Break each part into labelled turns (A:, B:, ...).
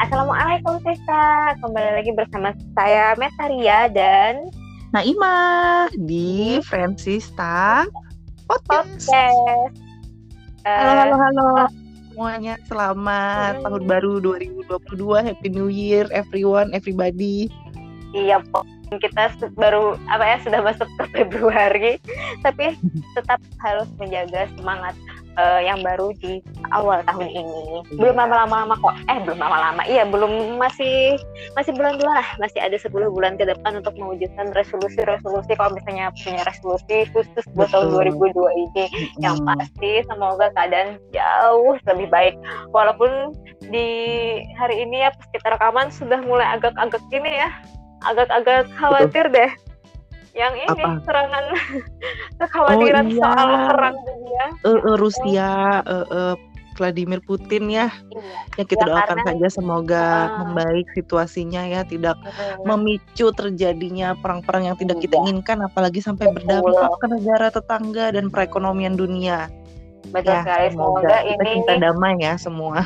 A: Assalamualaikum Sista, kembali lagi bersama saya Metaria dan
B: Naima di Francista Podcast.
A: Podcast.
B: Halo,
A: Eh,
B: halo, halo semuanya. Selamat
A: Hmm.
B: tahun baru 2022. Happy New Year everyone, everybody.
A: Iya, Pok. Kita baru apa ya sudah masuk ke Februari, tapi tetap harus menjaga semangat eh, yang baru di awal tahun ini. Belum
B: Iya.
A: lama-lama kok. Eh, belum lama-lama. Iya, belum masih masih bulan-bulan lah. Masih ada 10 bulan ke depan untuk mewujudkan resolusi-resolusi kalau misalnya punya resolusi khusus buat tahun
B: Betul.
A: 2022 ini. Yang pasti semoga keadaan jauh lebih baik. Walaupun di hari ini ya pas kita rekaman sudah mulai agak-agak gini ya, agak-agak khawatir deh. Yang ini
B: Apa?
A: serangan kekhawatiran
B: Oh, iya.
A: soal perang dunia.
B: Eh, Rusia, eh, eh, Vladimir Putin ya,
A: Iya,
B: yang kita
A: Ya,
B: doakan
A: karena-
B: saja semoga
A: Ah.
B: membaik situasinya ya, tidak
A: betul.
B: memicu terjadinya perang-perang yang tidak kita
A: Iya.
B: inginkan, apalagi sampai
A: Betul.
B: berdampak ke negara tetangga dan perekonomian dunia.
A: betul
B: Ya,
A: sekali. Semoga,
B: kita
A: ini
B: cinta damai ya semua.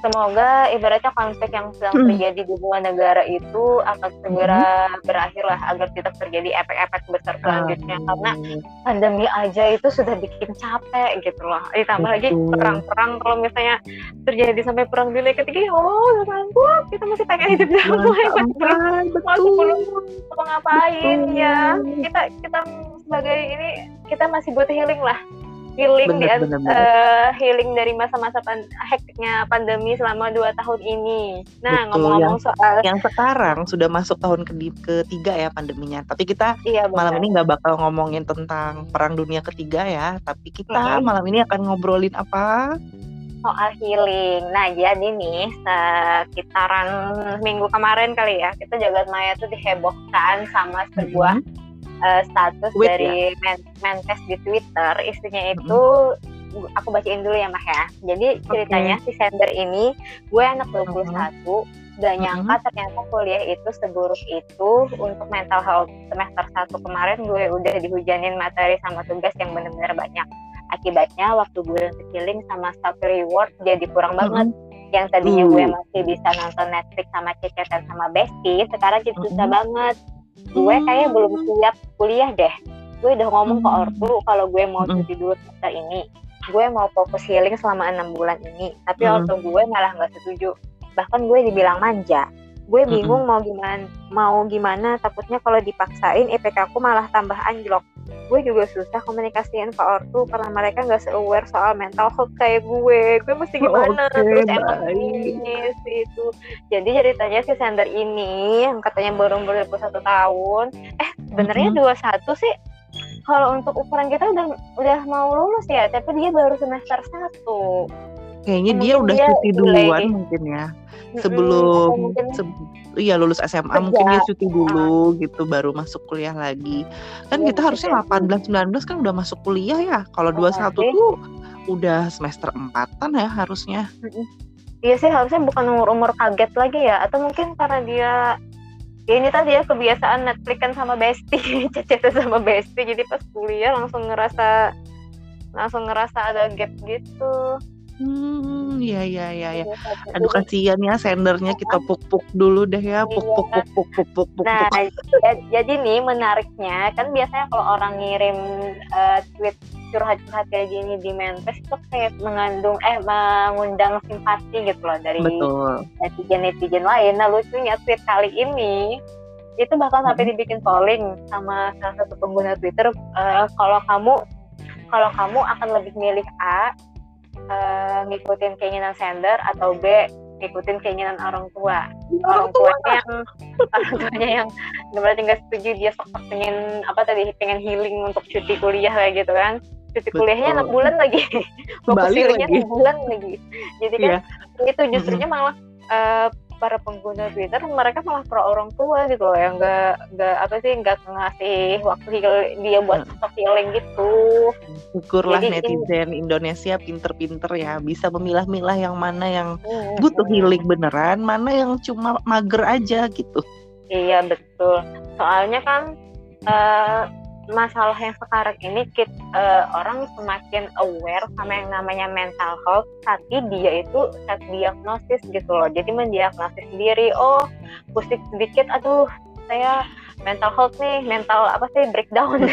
A: Semoga ibaratnya konflik yang sedang
B: Hmm.
A: terjadi di dua negara itu akan segera berakhir lah agar tidak terjadi efek-efek besar selanjutnya. Karena
B: Amin.
A: pandemi aja itu sudah bikin capek gitu loh. Ditambah lagi perang-perang kalau misalnya terjadi sampai perang dunia ketiga ya oh ampun kita masih pengen hidup damai masih belum mau ngapain
B: Betul.
A: ya kita kita sebagai ini kita masih butuh healing lah healing di
B: Bener, bener, bener.
A: eh, healing dari masa-masa pan hektiknya pandemi selama dua tahun ini nah ngomong-ngomong soal
B: Yang sekarang sudah masuk tahun ke- ketiga ya pandeminya. Tapi kita
A: iya
B: malam ini nggak bakal ngomongin tentang perang dunia ketiga ya. Tapi kita
A: Mm-mm.
B: malam ini akan ngobrolin apa?
A: soal healing. Nah, jadi nih sekitaran minggu kemarin kali ya, kita jagat maya tuh dihebohkan sama sebuah eh, status
B: Tweet
A: dari men Menkes di Twitter. Isinya itu aku bacain dulu ya, Mah ya. Jadi ceritanya si sender ini, gue anak 21, gak nyangka ternyata kuliah itu seburuk itu untuk mental health semester 1 kemarin gue udah dihujanin materi sama tugas yang bener-bener banyak akibatnya waktu gue healing sama self reward jadi kurang banget yang tadinya gue
B: Uh.
A: masih bisa nonton Netflix sama cecetan sama bestie sekarang jadi susah
B: Mhm.
A: banget gue kayak belum siap kuliah deh. Gue udah ngomong ke
B: Hmm.
A: ortu kalau gue mau cuti dulu semester ini. Gue mau fokus healing selama enam bulan ini tapi
B: Mhm.
A: ortu gue malah nggak setuju. Bahkan gue dibilang manja gue bingung mau gimana mau gimana takutnya kalau dipaksain IPK aku malah tambah anjlok. Gue juga susah komunikasiin ke ortu karena mereka nggak se-aware soal mental health kayak gue. Gue mesti gimana
B: Oke,
A: terus emang ini itu. Jadi ceritanya si sender ini yang katanya baru umur 21 tahun eh sebenarnya
B: Mhm.
A: 21 sih kalau untuk ukuran kita udah udah mau lulus ya tapi dia baru semester 1
B: Kayaknya dia udah
A: dia
B: cuti
A: delay.
B: duluan mungkin ya. Sebelum
A: mungkin
B: se- iya lulus SMA
A: Kerja.
B: mungkin dia cuti dulu gitu baru masuk kuliah lagi. Kan
A: Iya,
B: kita harusnya
A: jadi.
B: 18 19 kan udah masuk kuliah ya. Kalau 21
A: sih.
B: tuh udah semester 4-an ya harusnya.
A: Iya sih harusnya bukan umur-umur kaget lagi ya atau mungkin karena dia ya ini tadi ya kebiasaan Netflixan sama bestie cecetan sama bestie jadi pas kuliah langsung ngerasa langsung ngerasa ada gap gitu
B: Hmm, iya iya iya ya.
A: Jadi-
B: Aduh kasihan ya sendernya kita puk-puk dulu deh ya. Puk puk puk puk puk puk puk.
A: Nah, jadi nih menariknya kan biasanya kalau orang ngirim eh, tweet curhat-curhat kayak gini di Menkes itu kayak mengandung eh mengundang simpati gitu loh dari netizen-netizen lain. Nah lucunya tweet kali ini itu bahkan sampai dibikin polling sama salah satu pengguna Twitter eh, kalau kamu kalau kamu akan lebih milih A eh, ngikutin keinginan sender atau B ngikutin keinginan orang tua. Orang tuanya yang orang tuanya yang berarti nggak setuju dia sok pengen apa tadi pengen healing untuk cuti kuliah kayak gitu kan. Cuti kuliahnya enam bulan lagi. Fokus
B: lagi.
A: enam bulan lagi. Jadi kan
B: Iya.
A: itu justrunya malah eh, para pengguna Twitter mereka malah pro orang tua gitu loh yang nggak nggak apa sih nggak ngasih waktu dia buat stok healing gitu
B: Syukurlah
A: Jadi
B: netizen Indonesia pinter-pinter ya bisa memilah-milah yang mana yang
A: Hmm.
B: butuh healing beneran, mana yang cuma mager aja gitu.
A: Iya betul. Soalnya kan eh, masalah yang sekarang ini kita, uh, orang semakin aware sama yang namanya mental health tapi dia itu set diagnosis gitu loh. Jadi mendiagnosis diri oh pusing sedikit aduh saya mental health nih mental apa sih breakdown.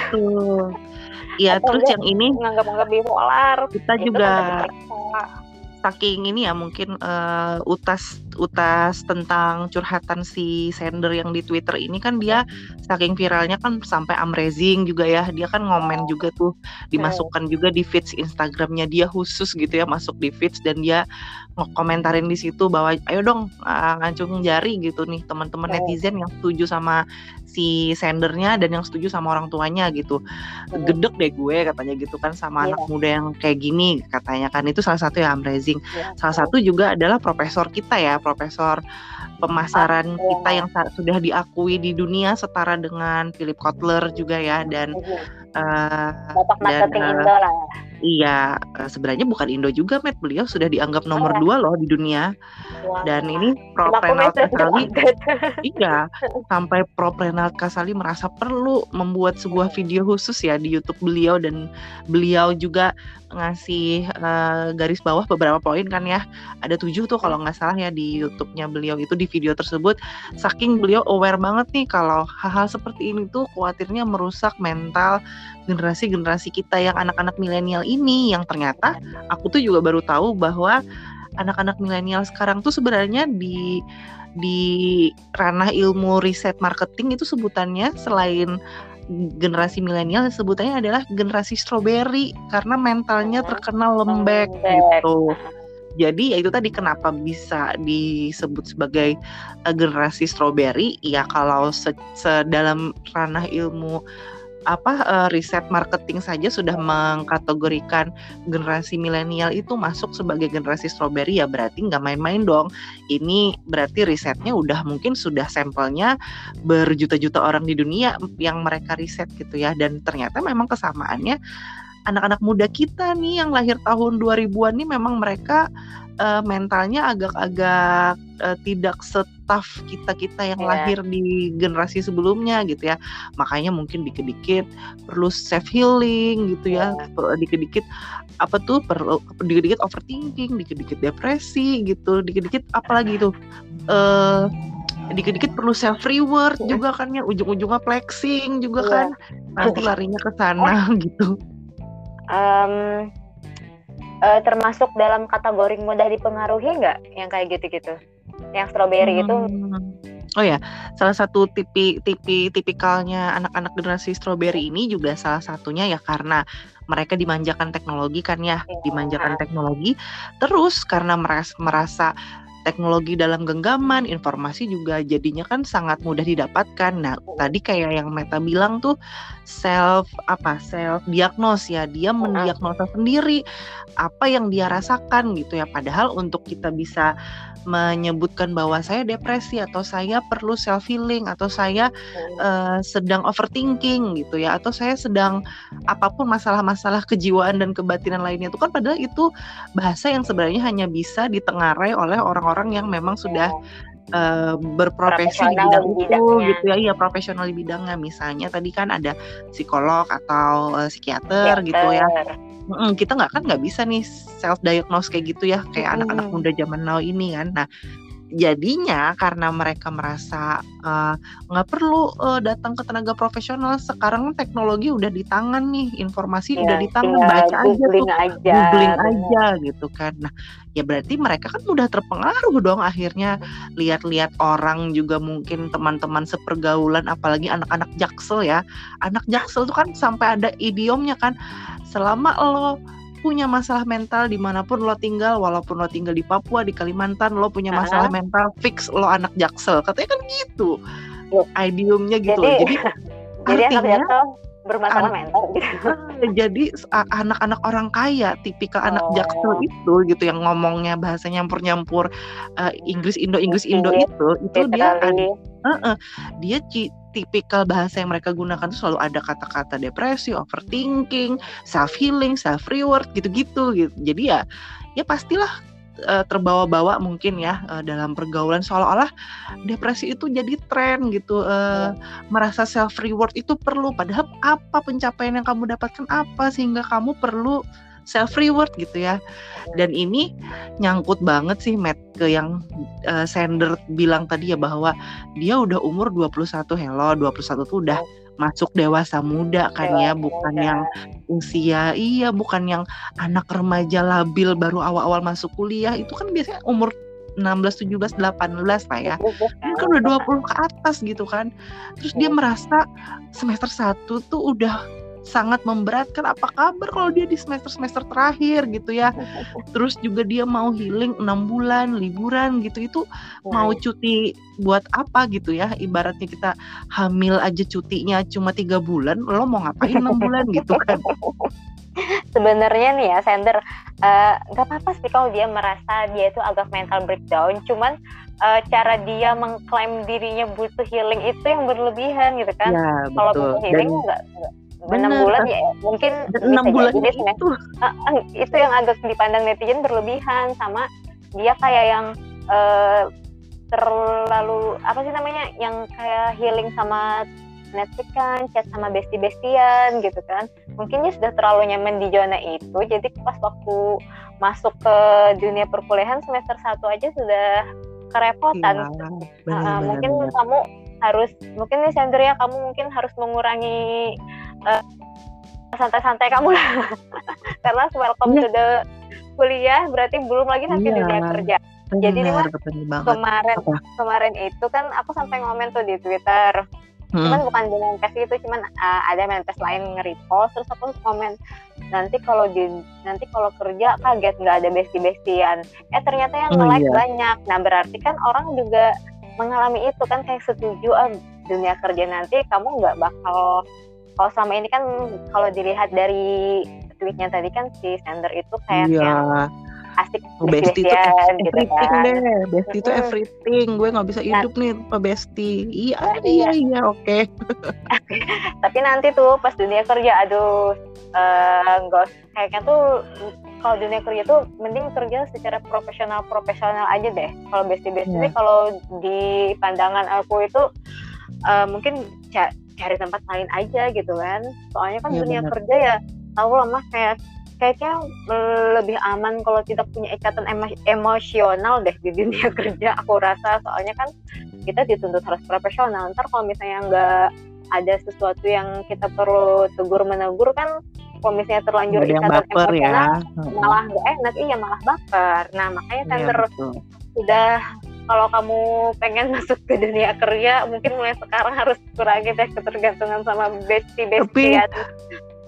B: Iya terus yang ini
A: nganggap-nganggap bipolar
B: kita juga saking ini ya mungkin uh, utas utas tentang curhatan si sender yang di Twitter ini kan dia saking viralnya kan sampai amazing juga ya. Dia kan ngomen juga tuh dimasukkan juga di feeds Instagramnya dia khusus gitu ya masuk di feeds dan dia komentarin di situ bahwa ayo dong uh, ngancung jari gitu nih teman-teman netizen yang setuju sama si sendernya dan yang setuju sama orang tuanya gitu gedek deh gue katanya gitu kan sama yeah. anak muda yang kayak gini katanya kan itu salah satu yang amazing yeah. salah satu juga adalah profesor kita ya profesor pemasaran oh, kita yang sudah diakui di dunia setara dengan Philip Kotler juga ya dan uh,
A: Bapak marketing dan, uh, Indo lah.
B: Iya, uh, sebenarnya bukan Indo juga, Matt. Beliau sudah dianggap nomor oh, dua loh di dunia. Wow. Dan ini Prof. Renald Kasali, iya, sampai Prof. Renald Kasali merasa perlu membuat sebuah video khusus ya di YouTube beliau dan beliau juga ngasih uh, garis bawah beberapa poin kan ya. Ada tujuh tuh kalau nggak salah ya di YouTube-nya beliau itu di video tersebut. Saking beliau aware banget nih kalau hal-hal seperti ini tuh khawatirnya merusak mental generasi-generasi kita yang anak-anak milenial ini yang ternyata aku tuh juga baru tahu bahwa anak-anak milenial sekarang tuh sebenarnya di di ranah ilmu riset marketing itu sebutannya selain generasi milenial sebutannya adalah generasi strawberry karena mentalnya terkenal lembek, gitu. Jadi ya itu tadi kenapa bisa disebut sebagai uh, generasi strawberry ya kalau se, se dalam ranah ilmu apa uh, riset marketing saja sudah mengkategorikan generasi milenial itu masuk sebagai generasi strawberry ya berarti nggak main-main dong. Ini berarti risetnya udah mungkin sudah sampelnya berjuta-juta orang di dunia yang mereka riset gitu ya dan ternyata memang kesamaannya anak-anak muda kita nih yang lahir tahun 2000-an nih memang mereka uh, mentalnya agak-agak uh, tidak setaf kita-kita yang yeah. lahir di generasi sebelumnya gitu ya. Makanya mungkin dikit-dikit perlu self healing gitu ya. Yeah. Dikit-dikit apa tuh perlu dikit-dikit overthinking, dikit-dikit depresi gitu, dikit-dikit apalagi itu uh, dikit-dikit perlu self reward yeah. juga kan ya ujung-ujungnya flexing juga yeah. kan nanti larinya ke sana gitu
A: um, uh, termasuk dalam kategori mudah dipengaruhi nggak yang kayak gitu-gitu yang strawberry hmm. itu
B: Oh ya, salah satu tipi tipi tipikalnya anak-anak generasi strawberry ini juga salah satunya ya karena mereka dimanjakan teknologi kan ya, ya. dimanjakan teknologi. Terus karena merasa merasa teknologi dalam genggaman, informasi juga jadinya kan sangat mudah didapatkan. Nah, tadi kayak yang Meta bilang tuh self apa self diagnos ya, dia mendiagnosa sendiri apa yang dia rasakan gitu ya. Padahal untuk kita bisa menyebutkan bahwa saya depresi atau saya perlu self healing atau saya uh, sedang overthinking gitu ya atau saya sedang apa pun masalah-masalah kejiwaan dan kebatinan lainnya itu kan padahal itu bahasa yang sebenarnya hanya bisa ditengarai oleh orang-orang yang memang sudah uh, berprofesi di bidang itu gitu ya. Iya profesional di bidangnya. Misalnya tadi kan ada psikolog atau uh, psikiater, psikiater gitu ya. Mm, kita nggak kan nggak bisa nih self diagnose kayak gitu ya. Kayak anak-anak muda zaman now ini kan. Nah jadinya karena mereka merasa nggak uh, perlu uh, datang ke tenaga profesional sekarang teknologi udah di tangan nih informasi ya, udah di tangan baca aja tuh
A: aja,
B: googling aja gitu kan. Nah ya berarti mereka kan udah terpengaruh dong akhirnya. Lihat-lihat orang juga mungkin teman-teman sepergaulan apalagi anak-anak jaksel ya. Anak jaksel tuh kan sampai ada idiomnya kan selama lo punya masalah mental di mana pun lo tinggal walaupun lo tinggal di Papua di Kalimantan lo punya masalah uh -huh. mental fix lo anak jaksel. Katanya kan gitu. Idiomnya gitu.
A: Jadi, jadi jadi artinya, anak jaksel bermasalah anak, mental gitu.
B: jadi anak-anak orang kaya tipikal oh. anak jaksel itu gitu yang ngomongnya bahasa nyampur-nyampur uh, Inggris Indo Inggris Indo itu itu dia ada, uh, uh, dia tipikal bahasa yang mereka gunakan tuh selalu ada kata-kata depresi, overthinking, self healing, self reward gitu-gitu gitu. Jadi ya ya pastilah uh, terbawa-bawa mungkin ya uh, dalam pergaulan seolah-olah depresi itu jadi tren gitu uh, merasa self reward itu perlu padahal apa pencapaian yang kamu dapatkan apa sehingga kamu perlu self reward gitu ya. Dan ini nyangkut banget sih Matt ke yang uh, Sender bilang tadi ya bahwa dia udah umur 21 hello, 21 tuh udah masuk dewasa muda kan ya, bukan muda. yang usia iya, bukan yang anak remaja labil baru awal-awal masuk kuliah. Itu kan biasanya umur 16, 17, 18 lah ya. Ini kan udah 20 ke atas gitu kan. Terus dia merasa semester 1 tuh udah sangat memberatkan apa kabar kalau dia di semester-semester terakhir gitu ya. Terus juga dia mau healing enam bulan liburan gitu itu mau cuti buat apa gitu ya? Ibaratnya kita hamil aja cutinya cuma tiga bulan lo mau ngapain enam bulan gitu kan?
A: Sebenarnya nih ya sender eh, nggak uh, apa-apa sih kalau dia merasa dia itu agak mental breakdown cuman uh, cara dia mengklaim dirinya butuh healing itu yang berlebihan gitu kan?
B: Ya,
A: kalau butuh healing nggak enam bulan ya mungkin
B: enam bulan jadi itu
A: uh, itu yang agak dipandang netizen berlebihan sama dia kayak yang uh, terlalu apa sih namanya yang kayak healing sama Netflix kan chat sama bestie-bestian gitu kan. Mungkin dia sudah terlalu nyaman di zona itu jadi pas waktu masuk ke dunia perkuliahan semester satu aja sudah kerepotan. Ya, bener, uh, mungkin bener. kamu harus mungkin nih Sandria kamu mungkin harus mengurangi eh, santai-santai kamu lah karena welcome yeah. to the kuliah berarti belum lagi nanti yeah. dunia kerja Benar, jadi nih mas kemarin Apa? kemarin itu kan aku sampai ngomen tuh di Twitter hmm. cuman bukan di Menkes itu cuman uh, ada Menkes lain nge-repost terus aku komen nanti kalau di nanti kalau kerja kaget nggak ada besti-bestian eh ternyata yang oh, like iya. banyak nah berarti kan orang juga mengalami itu kan kayak setuju ah dunia kerja nanti kamu nggak bakal kalau selama ini kan kalau dilihat dari tweetnya tadi kan si sender itu kayak iya. yang asik
B: bestie itu gitu kan. deh bestie itu everything gue nggak bisa hidup nah, nih tanpa bestie iya nah, iya iya oke okay.
A: tapi nanti tuh pas dunia kerja aduh uh, kayaknya tuh kalau dunia kerja tuh mending kerja secara profesional profesional aja deh kalau bestie bestie yeah. kalau di pandangan aku itu uh, mungkin cari tempat lain aja gitu kan soalnya kan ya, dunia bener. kerja ya tahu lah mas kayak kayaknya lebih aman kalau tidak punya ikatan emo emosional deh di dunia kerja aku rasa soalnya kan kita dituntut harus profesional ntar kalau misalnya nggak ada sesuatu yang kita perlu tegur menegur kan kalau misalnya terlanjur
B: ikatan baper, ya. emosional
A: ya. malah gak enak iya malah baper nah makanya tender ya, sudah kalau kamu pengen masuk ke dunia kerja mungkin mulai sekarang harus kurangi deh ketergantungan sama bestie bestie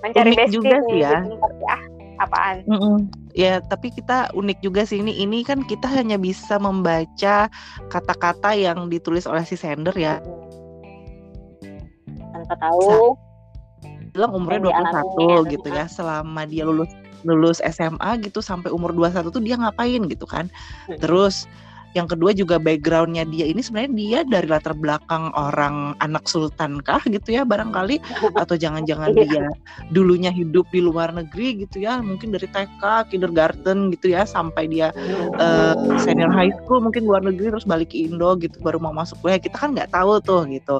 B: mencari bestie juga sih ya.
A: ya. Apaan?
B: Mm -mm. ya tapi kita unik juga sih. Ini ini kan kita hanya bisa membaca kata-kata yang ditulis oleh si sender ya.
A: Tanpa tahu.
B: Bilang umurnya 21 gitu ya. selama dia lulus lulus SMA gitu sampai umur 21 tuh dia ngapain gitu kan? Hmm. terus yang kedua juga backgroundnya dia ini sebenarnya dia dari latar belakang orang anak sultan kah gitu ya barangkali? Atau jangan-jangan iya. dia dulunya hidup di luar negeri gitu ya mungkin dari TK kindergarten gitu ya sampai dia uh, senior high school mungkin luar negeri terus balik ke Indo gitu baru mau masuk kuliah. Kita kan nggak tahu tuh gitu.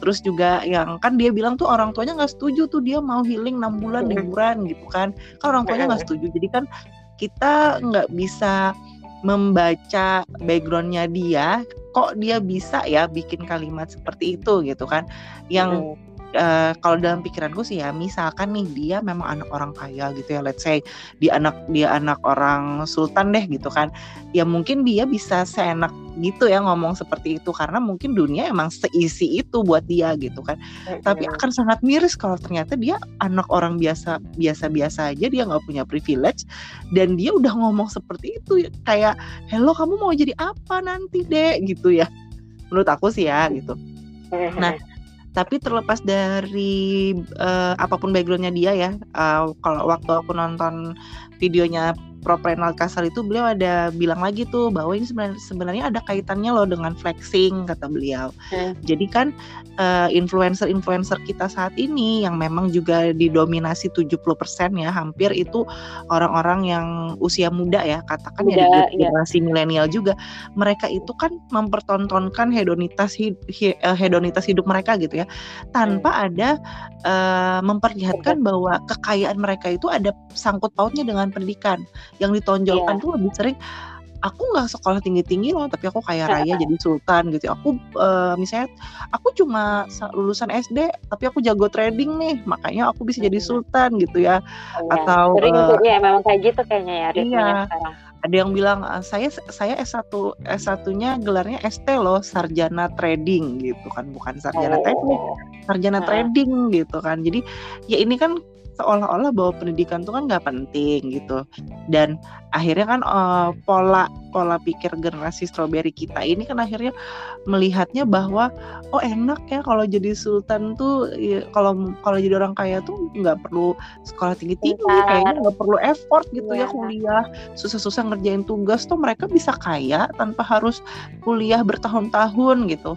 B: Terus juga yang kan dia bilang tuh orang tuanya nggak setuju tuh dia mau healing enam bulan liburan gitu kan. Kan orang tuanya nggak setuju. Jadi kan kita nggak bisa membaca backgroundnya dia kok dia bisa ya bikin kalimat seperti itu gitu kan? Yang hmm uh, kalau dalam pikiranku sih ya misalkan nih dia memang anak orang kaya gitu ya let's say dia anak dia anak orang sultan deh gitu kan ya mungkin dia bisa seenak gitu ya ngomong seperti itu karena mungkin dunia emang seisi itu buat dia gitu kan. Tapi akan sangat miris kalau ternyata dia anak orang biasa biasa biasa aja dia nggak punya privilege dan dia udah ngomong seperti itu kayak hello kamu mau jadi apa nanti deh gitu ya. Menurut aku sih ya gitu. Nah tapi terlepas dari uh, apa pun backgroundnya dia ya uh, kalau waktu aku nonton videonya Proprenal Kasal itu beliau ada bilang lagi tuh bahwa ini sebenarnya sebenarnya ada kaitannya loh dengan flexing kata beliau. Hmm. Jadi kan uh, influencer-influencer kita saat ini yang memang juga didominasi 70% ya hampir itu orang-orang yang usia muda ya katakan muda, ya di iya. generasi milenial juga. Mereka itu kan mempertontonkan hedonitas eh, hedonitas hidup mereka gitu ya tanpa hmm. ada uh, memperlihatkan bahwa kekayaan mereka itu ada sangkut pautnya dengan pendidikan yang ditonjolkan yeah. tuh lebih sering aku nggak sekolah tinggi tinggi loh tapi aku kaya raya jadi sultan gitu. Aku uh, misalnya aku cuma lulusan SD tapi aku jago trading nih makanya aku bisa jadi sultan gitu ya. Oh, atau
A: sering uh, ya memang kayak gitu kayaknya ya iya.
B: sekarang. Ada yang bilang saya saya S1 S1-nya gelarnya ST loh sarjana trading gitu kan. Bukan sarjana oh. teknik sarjana trading gitu kan. Jadi ya ini kan seolah-olah bahwa pendidikan itu kan nggak penting gitu. Dan akhirnya kan uh, pola pola pikir generasi strawberry kita ini kan akhirnya melihatnya bahwa oh enak ya kalau jadi sultan tuh ya, kalau kalau jadi orang kaya tuh nggak perlu sekolah tinggi tinggi kayaknya nggak perlu effort gitu ya, ya kuliah. Susah-susah ngerjain tugas tuh mereka bisa kaya tanpa harus kuliah bertahun-tahun gitu.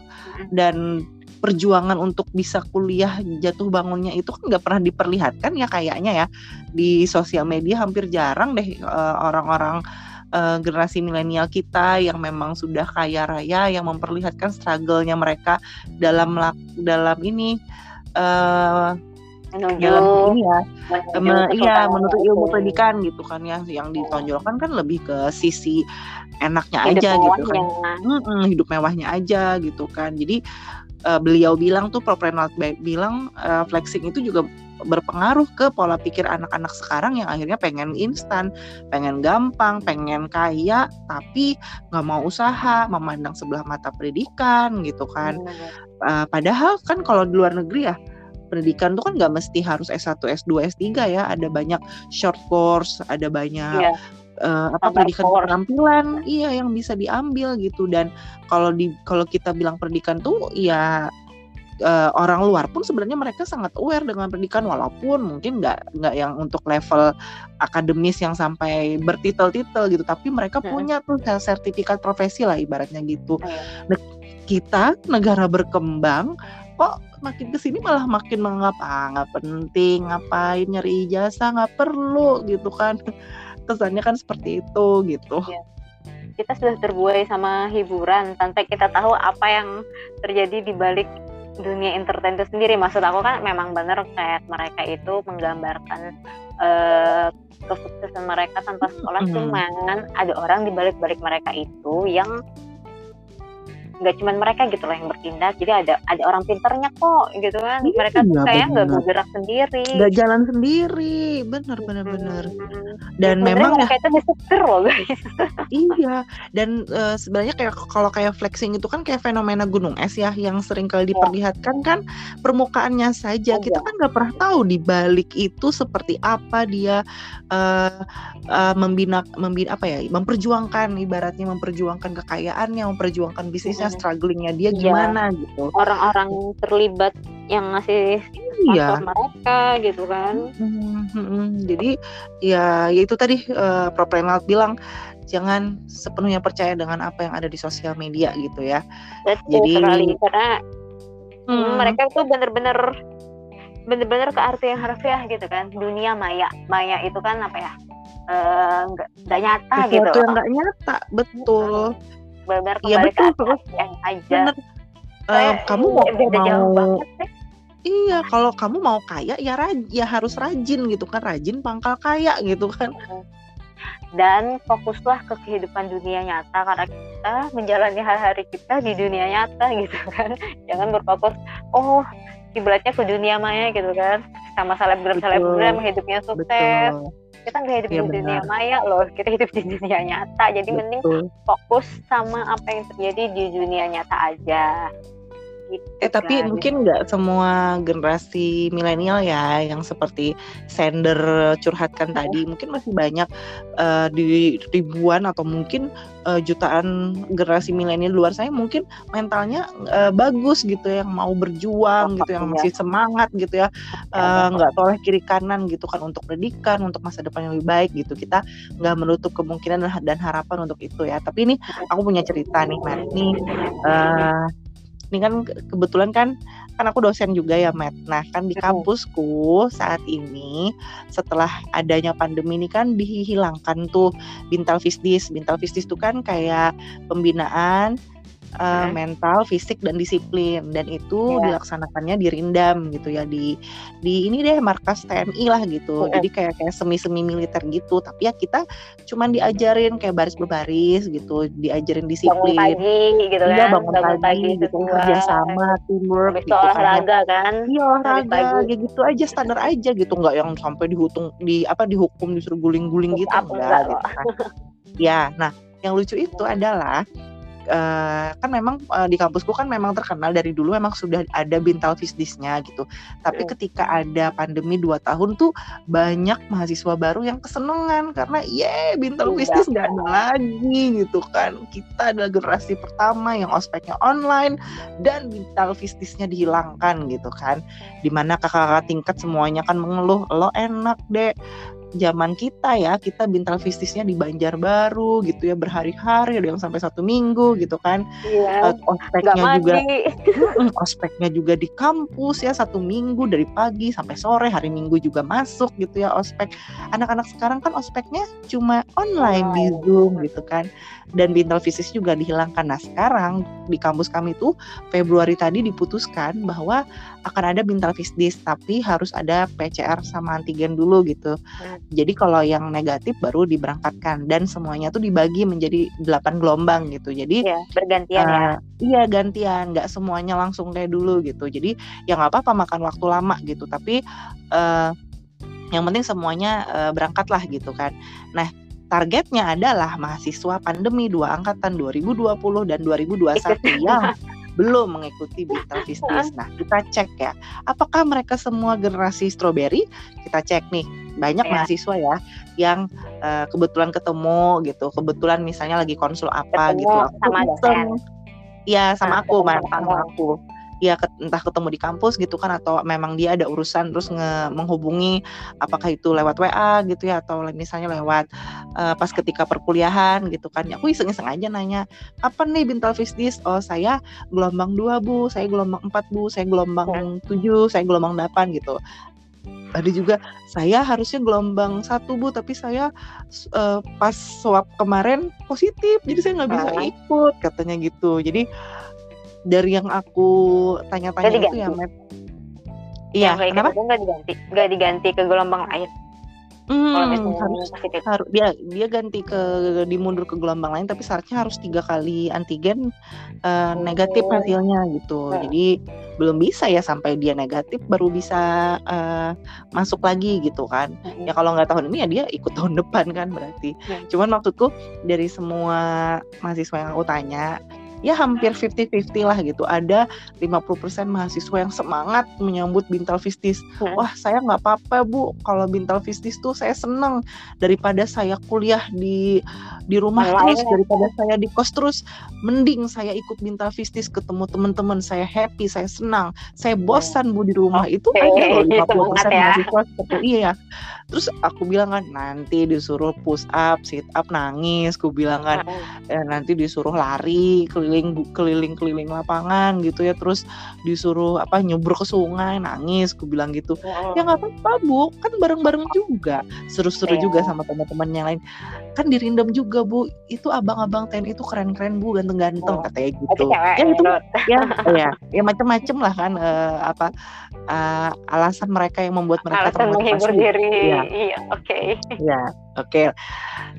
B: Dan perjuangan untuk bisa kuliah jatuh bangunnya itu kan nggak pernah diperlihatkan ya kayaknya ya. Di sosial media hampir jarang deh uh, orang-orang uh, generasi milenial kita yang memang sudah kaya raya yang memperlihatkan struggle-nya mereka dalam dalam ini uh, dalam ini ya me, iya menuntut ilmu pendidikan gitu kan ya yang ditonjolkan kan lebih ke sisi enaknya hidup aja gitu kan. Hmm, hidup mewahnya aja gitu kan. Jadi uh, beliau bilang tuh Prof Renald bilang uh, flexing itu juga berpengaruh ke pola pikir anak-anak sekarang yang akhirnya pengen instan, pengen gampang, pengen kaya, tapi nggak mau usaha, memandang sebelah mata pendidikan gitu kan. Uh, padahal kan kalau di luar negeri ya pendidikan tuh kan nggak mesti harus S1, S2, S3 ya. Ada banyak short course, ada banyak yeah uh, apa pendidikan keterampilan iya yang bisa diambil gitu. Dan kalau di kalau kita bilang pendidikan tuh ya uh, orang luar pun sebenarnya mereka sangat aware dengan pendidikan walaupun mungkin nggak nggak yang untuk level akademis yang sampai bertitel-titel gitu. Tapi mereka hmm. punya tuh sertifikat profesi lah ibaratnya gitu. Nah, kita negara berkembang kok makin ke sini malah makin menganggap ah nggak penting ngapain nyari ijazah nggak perlu gitu kan kesannya kan seperti itu gitu ya.
A: kita sudah terbuai sama hiburan tanpa kita tahu apa yang terjadi di balik dunia entertain itu sendiri maksud aku kan memang benar kayak mereka itu menggambarkan uh, kesuksesan mereka tanpa sekolah hmm. cuman ada orang di balik balik mereka itu yang nggak cuma mereka gitu loh yang bertindak. Jadi ada ada orang pinternya kok gitu kan. Iya, mereka tuh kayak nggak bergerak sendiri.
B: Nggak jalan sendiri. Bener bener hmm. bener dan ya, memang
A: ya itu disetir loh guys.
B: Iya. Dan uh, sebenarnya kayak kalau kayak flexing itu kan kayak fenomena gunung es ya yang sering kali iya. diperlihatkan kan permukaannya saja. Oh, kita kan nggak pernah tahu di balik itu seperti apa dia uh, uh, membina membina apa ya memperjuangkan ibaratnya memperjuangkan kekayaannya memperjuangkan bisnisnya strugglingnya dia iya. gimana iya. gitu
A: orang-orang terlibat yang ngasih iya. mereka gitu kan
B: hmm, hmm, hmm. jadi ya, ya itu tadi uh, Prof Renald bilang jangan sepenuhnya percaya dengan apa yang ada di sosial media gitu ya
A: Betul jadi sekali karena hmm. mereka tuh bener-bener bener-bener ke arti yang harfiah gitu kan dunia maya maya itu kan apa ya eh, nggak uh, nyata Sesuatu gitu
B: yang nggak nyata betul
A: iya, kembali ya, betul, ke yang aja.
B: Uh, kamu mau beda mau Iya, kalau kamu mau kaya ya raj ya harus rajin gitu kan, rajin pangkal kaya gitu kan.
A: Dan fokuslah ke kehidupan dunia nyata karena kita menjalani hari-hari kita di dunia nyata gitu kan. Jangan berfokus, oh kiblatnya ke dunia maya gitu kan, sama selebgram selebgram hidupnya sukses. Betul kita nggak hidup ya, di dunia maya loh kita hidup di dunia nyata. Jadi Betul. mending fokus sama apa yang terjadi di dunia nyata aja
B: Gitu, eh tapi kan. mungkin nggak semua generasi milenial ya yang seperti sender curhatkan tadi. Mungkin masih banyak uh, di ribuan atau mungkin uh, jutaan generasi milenial luar saya mungkin mentalnya uh, bagus gitu yang mau berjuang gitu yang masih semangat gitu ya nggak uh, toleh kiri kanan gitu kan untuk pendidikan untuk masa depan yang lebih baik gitu. Kita nggak menutup kemungkinan dan harapan untuk itu ya. Tapi ini aku punya cerita nih Matt nih uh, ini kan kebetulan kan kan aku dosen juga ya Matt. Nah kan di kampusku saat ini setelah adanya pandemi ini kan dihilangkan tuh bintal fisdis. Bintal fisdis itu kan kayak pembinaan uh, mental, fisik dan disiplin dan itu yeah. dilaksanakannya di Rindam gitu ya di di ini deh markas TNI lah gitu. Okay. Jadi kayak kayak semi-semi militer gitu. Tapi ya kita cuman diajarin kayak baris berbaris gitu, diajarin disiplin.
A: Bangun pagi gitu iya,
B: kan. Iya, bangun, bangun pagi, pagi gitu kerja sama, teamwork
A: gitu. olahraga kan.
B: Iya, olahraga ya gitu aja standar aja gitu, nggak yang sampai dihutung di apa dihukum disuruh guling-guling gitu enggak gitu kan. ya, nah yang lucu itu adalah uh, kan memang uh, di kampusku kan memang terkenal dari dulu memang sudah ada bintal fisdisnya gitu. Tapi hmm. ketika ada pandemi dua tahun tuh banyak mahasiswa baru yang kesenangan karena ye bintal fisdis nggak ada lagi gitu kan. Kita adalah generasi pertama yang ospeknya online dan bintal fisdisnya dihilangkan gitu kan. Di mana kakak-kakak tingkat semuanya kan mengeluh lo enak deh zaman kita ya kita bintal fistisnya di Banjarbaru gitu ya berhari-hari ada yang sampai satu minggu gitu kan.
A: Iya, uh, ospeknya
B: juga ospeknya juga di kampus ya satu minggu dari pagi sampai sore hari minggu juga masuk gitu ya ospek. Anak-anak sekarang kan ospeknya cuma online oh. di zoom gitu kan. Dan bintal fistis juga dihilangkan. Nah sekarang di kampus kami tuh Februari tadi diputuskan bahwa akan ada bintal fisdis tapi harus ada PCR sama antigen dulu gitu. Hmm. Jadi kalau yang negatif baru diberangkatkan dan semuanya tuh dibagi menjadi delapan gelombang gitu. Jadi
A: ya, bergantian uh, ya. Eh,
B: iya gantian, nggak semuanya langsung kayak dulu gitu. Jadi ya nggak apa-apa makan waktu lama gitu. Tapi uh, yang penting semuanya uh, berangkat lah gitu kan. Nah targetnya adalah mahasiswa pandemi dua angkatan 2020 dan 2021 yang belum mengikuti Bintang Fistis. Nah, kita cek ya, apakah mereka semua generasi strawberry? Kita cek nih, banyak ya. mahasiswa ya yang uh, kebetulan ketemu gitu, kebetulan misalnya lagi konsul apa
A: ketemu
B: gitu.
A: Aku sama
B: Iya, sama nah, aku, sama aku ya entah ketemu di kampus gitu kan atau memang dia ada urusan terus nge menghubungi apakah itu lewat WA gitu ya atau misalnya lewat uh, pas ketika perkuliahan gitu kan. Ya aku iseng-iseng aja nanya apa nih bintal fisdis oh saya gelombang dua bu. Saya gelombang empat bu. Saya gelombang tujuh. Saya gelombang delapan gitu. Ada juga saya harusnya gelombang satu bu tapi saya uh, pas swab kemarin positif. Jadi saya nggak bisa ikut katanya gitu. Jadi dari yang aku tanya-tanya itu ya Matt.
A: Iya, kenapa? Nggak diganti, nggak diganti ke gelombang lain.
B: Hmm, harus, harus dia dia ganti ke dimundur ke gelombang lain tapi syaratnya harus tiga kali antigen uh, negatif oh. hasilnya gitu hmm. jadi belum bisa ya sampai dia negatif baru bisa uh, masuk lagi gitu kan hmm. ya kalau nggak tahun ini ya dia ikut tahun depan kan berarti hmm. cuman maksudku dari semua mahasiswa yang aku tanya ya hampir 50-50 lah gitu. Ada 50% mahasiswa yang semangat menyambut Bintal Fistis. Hmm. Wah, saya nggak apa-apa, Bu. Kalau Bintal Fistis tuh saya seneng daripada saya kuliah di di rumah Lain. terus daripada saya di kos terus. Mending saya ikut Bintal Fistis ketemu teman-teman, saya happy, saya senang. Saya bosan, Bu, di rumah. Okay. Itu aja loh 50% ya. mahasiswa seperti iya. Terus aku bilang kan nanti disuruh push up, sit up, nangis. Aku bilang kan eh, nanti disuruh lari keliling keliling keliling lapangan gitu ya. Terus disuruh apa nyubur ke sungai, nangis. Aku bilang gitu. Oh. Ya nggak apa-apa bu, kan bareng-bareng juga. Seru-seru yeah. juga sama teman-teman yang lain. Kan dirindam juga bu. Itu abang-abang TNI itu keren-keren bu, ganteng-ganteng oh. katanya gitu. ya itu ya, ya, ya macam-macam lah kan uh, apa uh, alasan mereka yang membuat mereka
A: alasan menghibur diri. Ya iya oke okay.
B: ya oke okay.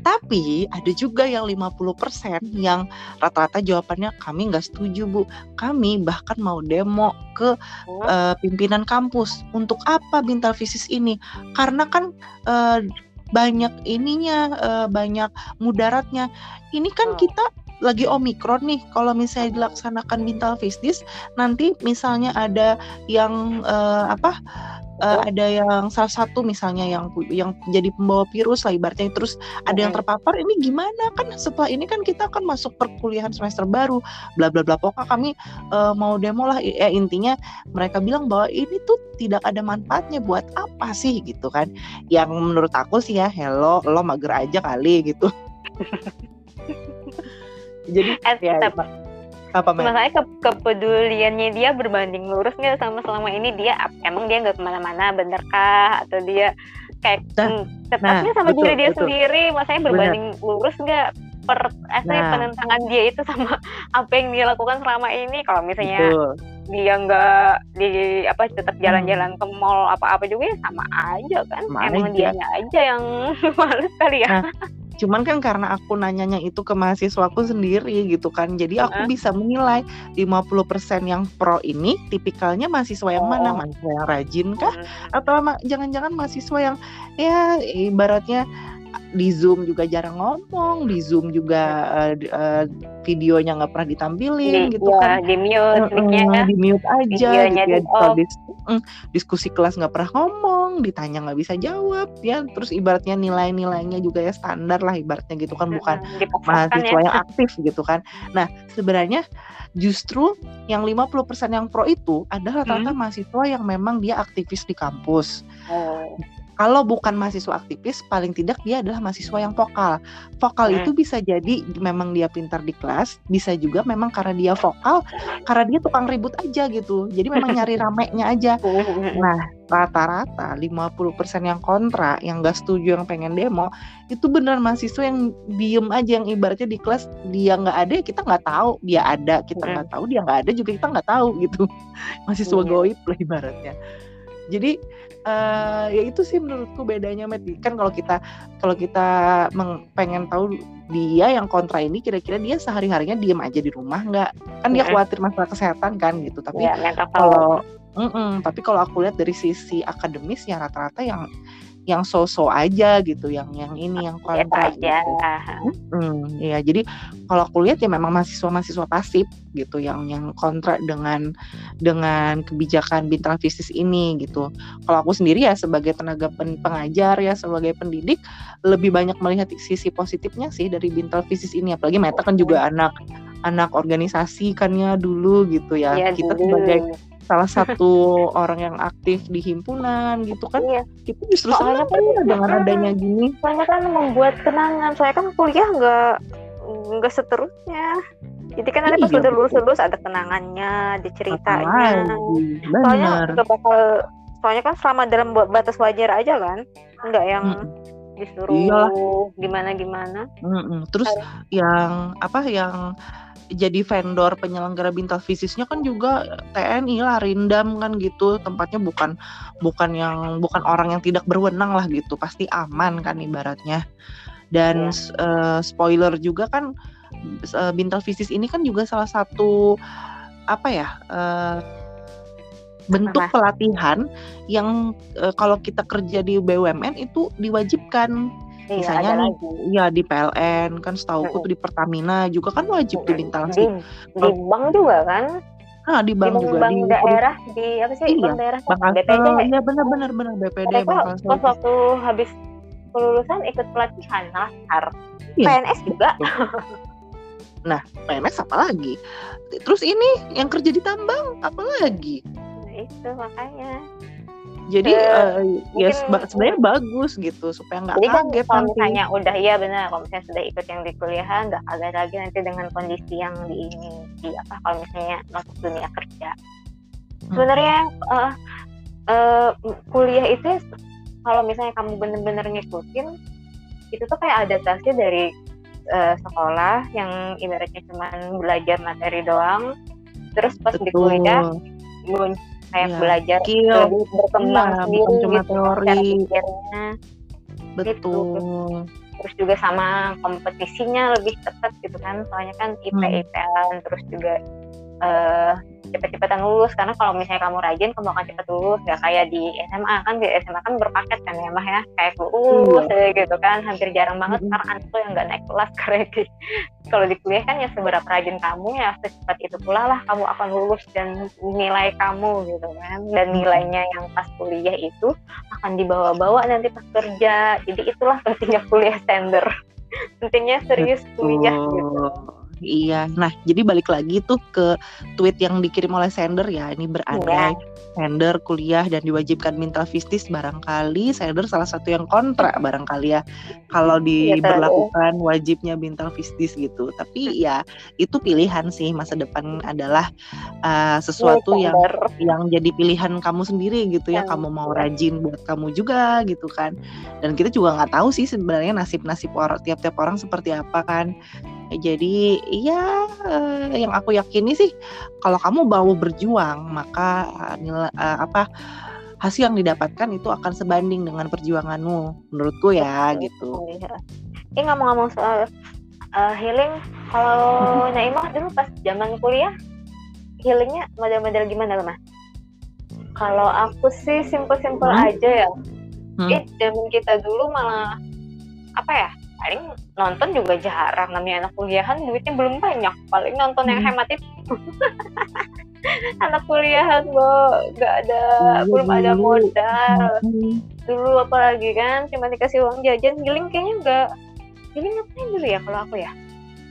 B: tapi ada juga yang 50% yang rata-rata jawabannya kami nggak setuju bu kami bahkan mau demo ke oh. uh, pimpinan kampus untuk apa bintal fisis ini karena kan uh, banyak ininya uh, banyak mudaratnya ini kan oh. kita lagi omikron nih kalau misalnya dilaksanakan bintal fisdis nanti misalnya ada yang uh, apa uh, ada yang salah satu misalnya yang yang jadi pembawa virus lah ibaratnya terus ada yang terpapar ini gimana? Kan setelah ini kan kita akan masuk perkuliahan semester baru bla bla bla pokoknya kami uh, mau demo lah. Ya intinya mereka bilang bahwa ini tuh tidak ada manfaatnya buat apa sih gitu kan. Yang menurut aku sih ya hello lo mager aja kali gitu jadi
A: ya, apa masalahnya ke kepeduliannya dia berbanding lurus nggak sama selama ini? Dia emang dia nggak ke mana-mana bener kah atau dia kayak nah, tetapnya nah, sama betul, diri dia betul. sendiri? Masanya berbanding Bener. lurus nggak? Per eh, nah. penentangan dia itu sama apa yang dia lakukan selama ini? Kalau misalnya betul. dia nggak di apa tetap hmm. jalan-jalan ke mall apa-apa juga ya sama aja kan? Sama emang dia aja yang males kali ya. Nah,
B: Cuman kan karena aku nanyanya itu ke mahasiswaku sendiri gitu kan. Jadi aku uh. bisa menilai 50% yang pro ini tipikalnya mahasiswa yang oh. mana? Mahasiswa yang rajin kah? Atau jangan-jangan mahasiswa yang ya ibaratnya di Zoom juga jarang ngomong, di Zoom juga uh, uh, videonya nggak pernah ditampilin di, gitu ya, kan.
A: Di mute, uh,
B: di mute aja Videonya gitu ya. Di dis uh, diskusi kelas nggak pernah ngomong, ditanya nggak bisa jawab ya. Terus ibaratnya nilai-nilainya juga ya standar lah ibaratnya gitu kan, bukan uh, mahasiswa ya. yang aktif gitu kan. Nah sebenarnya justru yang 50% yang pro itu adalah rata-rata hmm. mahasiswa yang memang dia aktivis di kampus. Oh kalau bukan mahasiswa aktivis paling tidak dia adalah mahasiswa yang vokal. Vokal hmm. itu bisa jadi memang dia pintar di kelas bisa juga memang karena dia vokal karena dia tukang ribut aja gitu. Jadi memang nyari ramenya aja. Nah rata-rata 50% yang kontra yang gak setuju yang pengen demo itu benar mahasiswa yang diem aja yang ibaratnya di kelas dia nggak ada kita nggak tahu. Dia ada kita nggak tahu. Dia nggak ada juga kita nggak tahu gitu. Mahasiswa iya. goib lah ibaratnya. Jadi uh, ya itu sih menurutku bedanya Matt. Kan kalau kita kalau kita pengen tahu dia yang kontra ini kira-kira dia sehari harinya diem aja di rumah nggak? Kan dia khawatir masalah kesehatan kan gitu. Tapi ya, kalau mm -mm, tapi kalau aku lihat dari sisi akademis ya rata-rata yang yang so-so aja gitu, yang yang ini yang kontra.
A: Gitu.
B: Hmm, ya jadi kalau aku lihat ya memang mahasiswa-mahasiswa pasif gitu, yang yang kontra dengan dengan kebijakan bintang fistis ini gitu. Kalau aku sendiri ya sebagai tenaga pen, pengajar ya sebagai pendidik lebih banyak melihat sisi positifnya sih dari bintang fistis ini, apalagi Meta kan juga anak anak organisasi kan ya dulu gitu ya. ya kita dulu. sebagai salah satu orang yang aktif di himpunan gitu kan. Iya. kita justru soalnya kan dengan adanya gini.
A: soalnya kan membuat kenangan. Saya kan kuliah nggak nggak seterusnya. Jadi kan ada pas iya, udah lulus lulus ada kenangannya ada ceritanya. Soalnya nggak bakal soalnya kan selama dalam batas wajar aja kan. Nggak yang hmm. disuruh Iyalah. gimana gimana
B: hmm, terus Ayo. yang apa yang jadi vendor penyelenggara bintal fisisnya kan juga TNI lah Rindam kan gitu. Tempatnya bukan bukan yang bukan orang yang tidak berwenang lah gitu. Pasti aman kan ibaratnya. Dan ya. uh, spoiler juga kan uh, bintal fisis ini kan juga salah satu apa ya uh, bentuk pelatihan yang uh, kalau kita kerja di BUMN itu diwajibkan. Iya, Misalnya nih, ya di PLN kan setahu hmm. tuh di Pertamina juga kan wajib tuh instalasi.
A: Di, di bank juga kan?
B: Ah, di bank di juga
A: bank di daerah di apa sih?
B: Iya,
A: bank daerah
B: bank BPD. Iya benar-benar benar BPD
A: bank Pas waktu habis kelulusan ikut pelatihan nasar. Iya, PNS juga.
B: nah, PNS apa lagi? Terus ini yang kerja di tambang apa lagi?
A: Nah, itu makanya
B: jadi uh, ya sebenarnya bagus gitu supaya nggak kaget
A: kan, kalau misalnya udah iya benar kalau misalnya sudah ikut yang di kuliah nggak kaget lagi nanti dengan kondisi yang di ini di apa kalau misalnya masuk dunia kerja. Sebenarnya uh, uh, kuliah itu kalau misalnya kamu bener-bener ngikutin itu tuh kayak adaptasi dari uh, sekolah yang ibaratnya cuma belajar materi doang. Terus pas Betul. di kuliah kayak ya, belajar skill. lebih berkembang ya, sendiri cuma gitu, teori.
B: betul gitu.
A: terus juga sama kompetisinya lebih ketat gitu kan. Soalnya kan IP hmm. Terus juga uh, cepet-cepetan lulus. Karena kalau misalnya kamu rajin kamu akan cepet lulus. Nggak kayak di SMA kan di SMA kan berpaket kan ya mah ya? Kayak lulus hmm. gitu kan. Hampir jarang banget hmm. anak tuh yang nggak naik kelas. Karena kalau di kuliah kan ya seberapa rajin kamu ya secepat itu pula lah kamu akan lulus dan nilai kamu gitu kan. Dan nilainya yang pas kuliah itu akan dibawa-bawa nanti pas kerja. Jadi itulah pentingnya kuliah standar. Pentingnya serius kuliah gitu
B: Iya. Nah, jadi balik lagi tuh ke tweet yang dikirim oleh sender ya. Ini berandai yeah. sender kuliah dan diwajibkan minta fistis barangkali sender salah satu yang kontra barangkali ya kalau iya, diberlakukan wajibnya minta fistis gitu. Tapi ya itu pilihan sih masa depan adalah uh, sesuatu yeah, yang yang jadi pilihan kamu sendiri gitu ya. Yeah. Kamu mau rajin buat kamu juga gitu kan. Dan kita juga nggak tahu sih sebenarnya nasib-nasib orang tiap-tiap orang seperti apa kan jadi ya yang aku yakini sih kalau kamu mau berjuang maka nilai uh, apa hasil yang didapatkan itu akan sebanding dengan perjuanganmu menurutku ya gitu.
A: Iya. Ini ngomong-ngomong soal uh, healing, kalau hmm. Naimah dulu pas zaman kuliah healingnya model-model gimana loh mah? Kalau aku sih simpel-simpel hmm? aja ya. Hmm. Eh zaman kita dulu malah apa ya? Paling nonton juga jarang namanya anak kuliahan duitnya belum banyak. Paling nonton yang hmm. hemat itu anak kuliahan bo. Nggak ada hmm. belum ada modal. Dulu apalagi kan cuma dikasih uang jajan. Giling kayaknya enggak giling ngapain dulu ya kalau aku ya?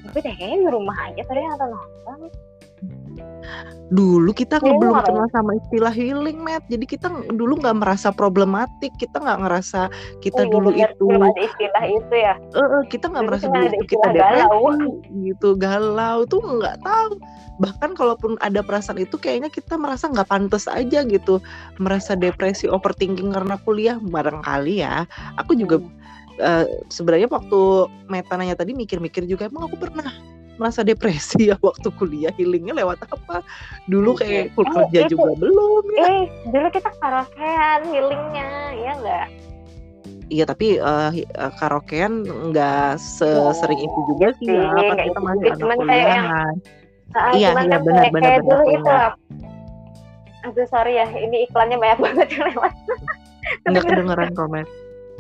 A: Gue deh kayaknya di rumah aja tadi nonton nonton
B: dulu kita nggak belum kenal sama istilah healing met jadi kita dulu nggak merasa problematik. Kita nggak ngerasa kita oh, dulu bener, itu
A: belum ada istilah itu ya.
B: Uh, kita nggak merasa dulu itu kita galau. gitu galau. Tuh nggak tahu. Bahkan kalaupun ada perasaan itu kayaknya kita merasa nggak pantas aja gitu. Merasa depresi overthinking karena kuliah. Barangkali ya. Aku juga hmm. uh, sebenarnya waktu Meta nanya tadi mikir-mikir juga emang aku pernah merasa depresi ya waktu kuliah healingnya lewat apa? Dulu kayak full eh, kerja itu, juga belum ya.
A: Eh dulu kita karaokean healingnya ya enggak
B: Iya tapi uh, karaokean nggak sesering oh, itu juga sih ya, kan kita masih anak kuliahan.
A: Iya iya benar benar benar. Dulu itu Aduh sorry ya, ini iklannya banyak banget yang lewat.
B: Enggak kedengeran komen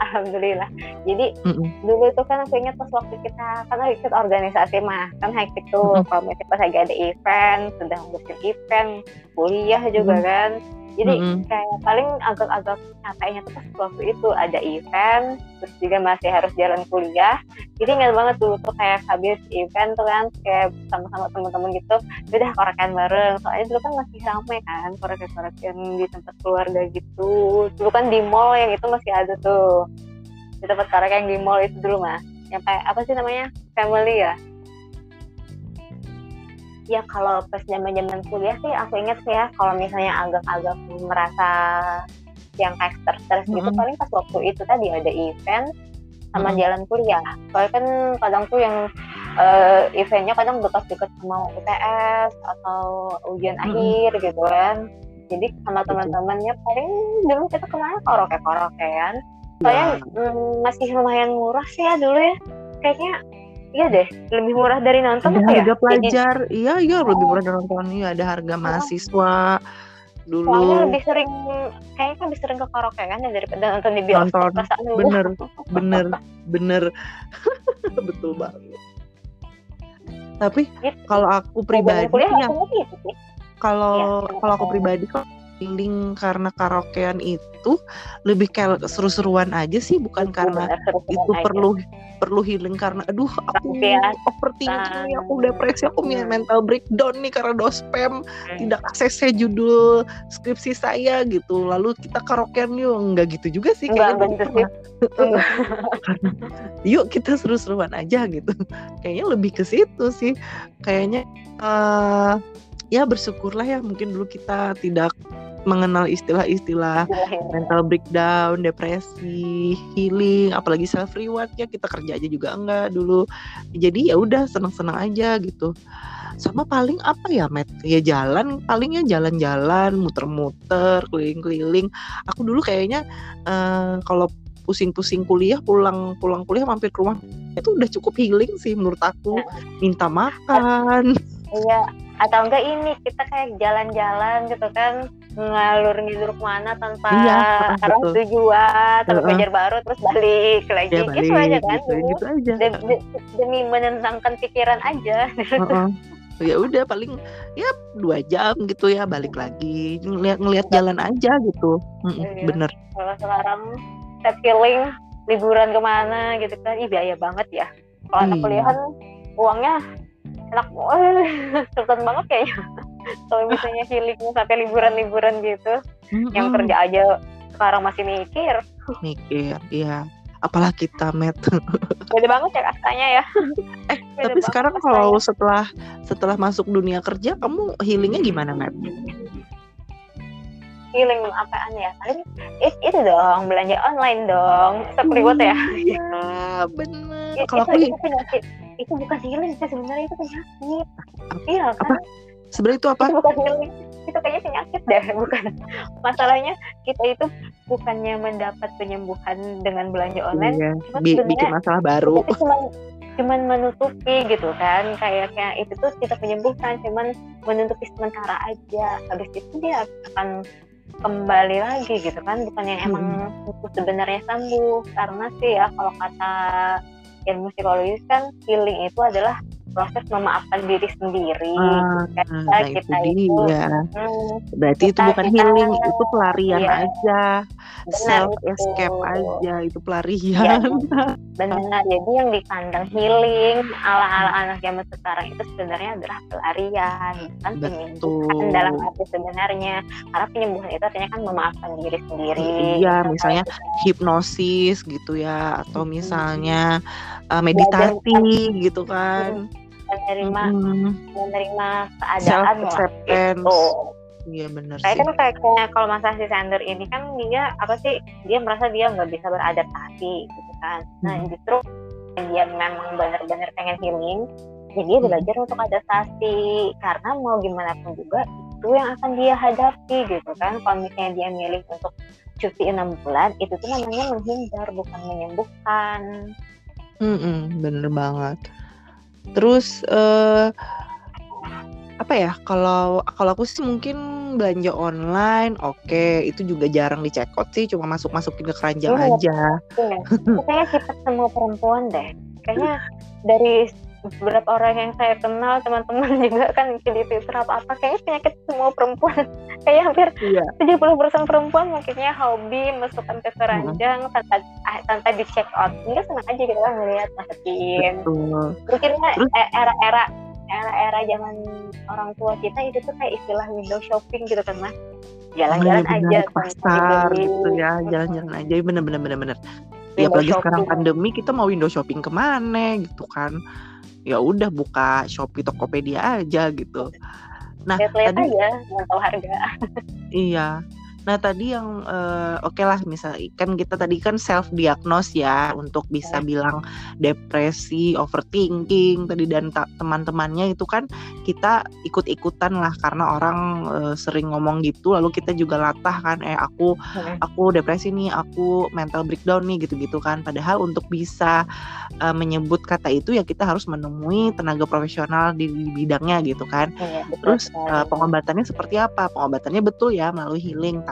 A: alhamdulillah jadi mm-hmm. dulu itu kan aku ingat pas waktu kita kan ikut organisasi mah kan hektik tuh mm-hmm. kalau misalnya pas lagi ada event sudah ngurusin event kuliah juga mm-hmm. kan jadi mm-hmm. kayak paling agak-agak capeknya tuh pas waktu itu ada event terus juga masih harus jalan kuliah. Jadi ingat banget dulu tuh kayak habis event tuh kan kayak sama-sama teman-teman gitu udah korekan bareng. Soalnya dulu kan masih ramai kan korek-korekan di tempat keluarga gitu. Dulu kan di mall yang itu masih ada tuh. Di tempat korek yang di mall itu dulu mah yang kayak apa sih namanya? Family ya ya kalau pas zaman zaman kuliah sih aku inget sih ya kalau misalnya agak-agak merasa yang kayak stres-stres gitu mm -hmm. paling pas waktu itu tadi ada event sama mm -hmm. jalan kuliah soalnya kan kadang tuh yang uh, eventnya kadang dekat-dekat sama UTS atau ujian mm -hmm. akhir gitu kan jadi sama teman-temannya paling dulu kita ke mana karaoke-karaokean soalnya yeah. mm, masih lumayan murah sih ya dulu ya kayaknya Iya deh, lebih murah dari nonton
B: ada harga ya? pelajar, Jadi, iya iya oh. lebih murah dari nonton. Iya ada harga oh. mahasiswa dulu.
A: Soalnya lebih sering, kayaknya kan lebih sering ke karaoke kan ya daripada nonton di bioskop.
B: Nonton, bener, bener, bener, betul banget. Tapi gitu. kalau aku pribadi ya, kalau ya, kalau aku pribadi kok feeling karena karaokean itu lebih kayak seru-seruan aja sih bukan karena itu aja. perlu perlu healing karena aduh aku ya. overthinking aku depresi aku punya mental breakdown nih karena dospem hmm. tidak akses judul skripsi saya gitu. Lalu kita karaokean yuk. Nggak gitu juga sih kayaknya yuk kita seru-seruan aja gitu. Kayaknya lebih ke situ sih. Kayaknya uh, ya bersyukurlah ya mungkin dulu kita tidak mengenal istilah-istilah mental breakdown, depresi, healing, apalagi self reward ya kita kerja aja juga enggak dulu. Jadi ya udah senang-senang aja gitu. Sama paling apa ya, Met? Ya jalan, palingnya jalan-jalan, muter-muter, keliling-keliling. Aku dulu kayaknya uh, kalau pusing-pusing kuliah pulang pulang kuliah mampir ke rumah itu udah cukup healing sih menurut aku minta makan
A: iya atau enggak ini kita kayak jalan-jalan gitu kan ngalur ngidur ke mana tanpa iya, arah tujuan tanpa uh -uh. baru terus balik lagi ya, balik, gitu aja kan gitu, gitu aja. Demi, demi menenangkan pikiran aja uh -uh.
B: ya udah paling ya dua jam gitu ya balik lagi ngeliat ngeliat iya. jalan aja gitu iya. bener
A: kalau sekarang set feeling liburan ke mana gitu kan ih biaya banget ya kalau anak iya. kuliahan uangnya enak sultan banget kayaknya kalau misalnya healing sampai liburan-liburan gitu mm-hmm. yang kerja aja sekarang masih mikir.
B: Mikir iya. Apalah kita met.
A: Beda banget ya kastanya ya.
B: Eh beda tapi sekarang kalau setelah setelah masuk dunia kerja kamu healingnya gimana met?
A: Healing apaan ya? Paling it, itu dong belanja online dong. Seperti ya.
B: Iya benar
A: kalau aku itu penyakit itu bukan healing sih sebenarnya itu penyakit. Iya kan? Apa?
B: Sebenarnya itu apa?
A: Itu bukan healing itu kayaknya penyakit deh bukan. Masalahnya kita itu bukannya mendapat penyembuhan dengan belanja online
B: iya, bi bikin masalah baru.
A: cuman cuman menutupi gitu kan. Kayaknya itu tuh kita penyembuhan cuman menutupi sementara aja. Habis itu dia akan kembali lagi gitu kan. Bukan yang emang hmm. sebenarnya sembuh. Karena sih ya kalau kata ilmu psikologis kan healing itu adalah proses memaafkan diri sendiri.
B: Ah, nah kita itu, dia. Hmm, Berarti kita, itu bukan kita, healing, itu pelarian iya. aja, self escape aja, itu pelarian.
A: Ya, benar. Jadi yang dikandang healing ala ala anak zaman sekarang itu sebenarnya adalah pelarian, bukan penyembuhan dalam arti sebenarnya. Karena penyembuhan itu artinya kan memaafkan diri sendiri.
B: Iya, misalnya hipnosis gitu ya, atau misalnya uh, meditasi gitu kan. Hmm
A: menerima hmm. menerima keadaan lah
B: gitu iya benar
A: kayak kan kayak kalau masalah si Sander ini kan dia apa sih dia merasa dia nggak bisa beradaptasi gitu kan. Nah hmm. justru dia memang benar-benar pengen healing jadi dia hmm. belajar untuk adaptasi. Karena mau gimana pun juga itu yang akan dia hadapi gitu kan. Kalau misalnya dia milih untuk cuti enam bulan itu tuh namanya menghindar bukan menyembuhkan.
B: Hmm, bener banget Terus uh, apa ya? Kalau kalau aku sih mungkin belanja online, oke, okay. itu juga jarang dicek out sih, cuma masuk masukin ke keranjang oh, aja.
A: Iya. Kayaknya kita semua perempuan deh. Kayaknya dari beberapa orang yang saya kenal teman-teman juga kan di Twitter apa apa kayaknya penyakit semua perempuan. Kayak hampir iya. tujuh puluh persen perempuan mungkinnya hobi masukkan ke keranjang hmm. tanpa ah, tanpa di check out. Enggak senang aja gitu kan melihat masukin. Mungkinnya e, era-era era-era zaman orang tua kita itu tuh kayak istilah window shopping gitu kan mas. Jalan-jalan oh, aja
B: ke pasar gitu ya jalan-jalan aja. Bener-bener bener-bener ya apalagi shopping. sekarang pandemi kita mau window shopping ke mana gitu kan ya udah buka Shopee Tokopedia aja gitu.
A: Nah, lihat tadi aja, tahu harga.
B: Iya. Nah tadi yang uh, oke okay lah misalnya kan kita tadi kan self diagnose ya untuk bisa bilang depresi, overthinking tadi dan teman-temannya itu kan kita ikut-ikutan lah karena orang uh, sering ngomong gitu lalu kita juga latah kan eh aku aku depresi nih, aku mental breakdown nih gitu-gitu kan. Padahal untuk bisa uh, menyebut kata itu ya kita harus menemui tenaga profesional di, di bidangnya gitu kan. Ya, Terus uh, pengobatannya seperti apa? Pengobatannya betul ya melalui healing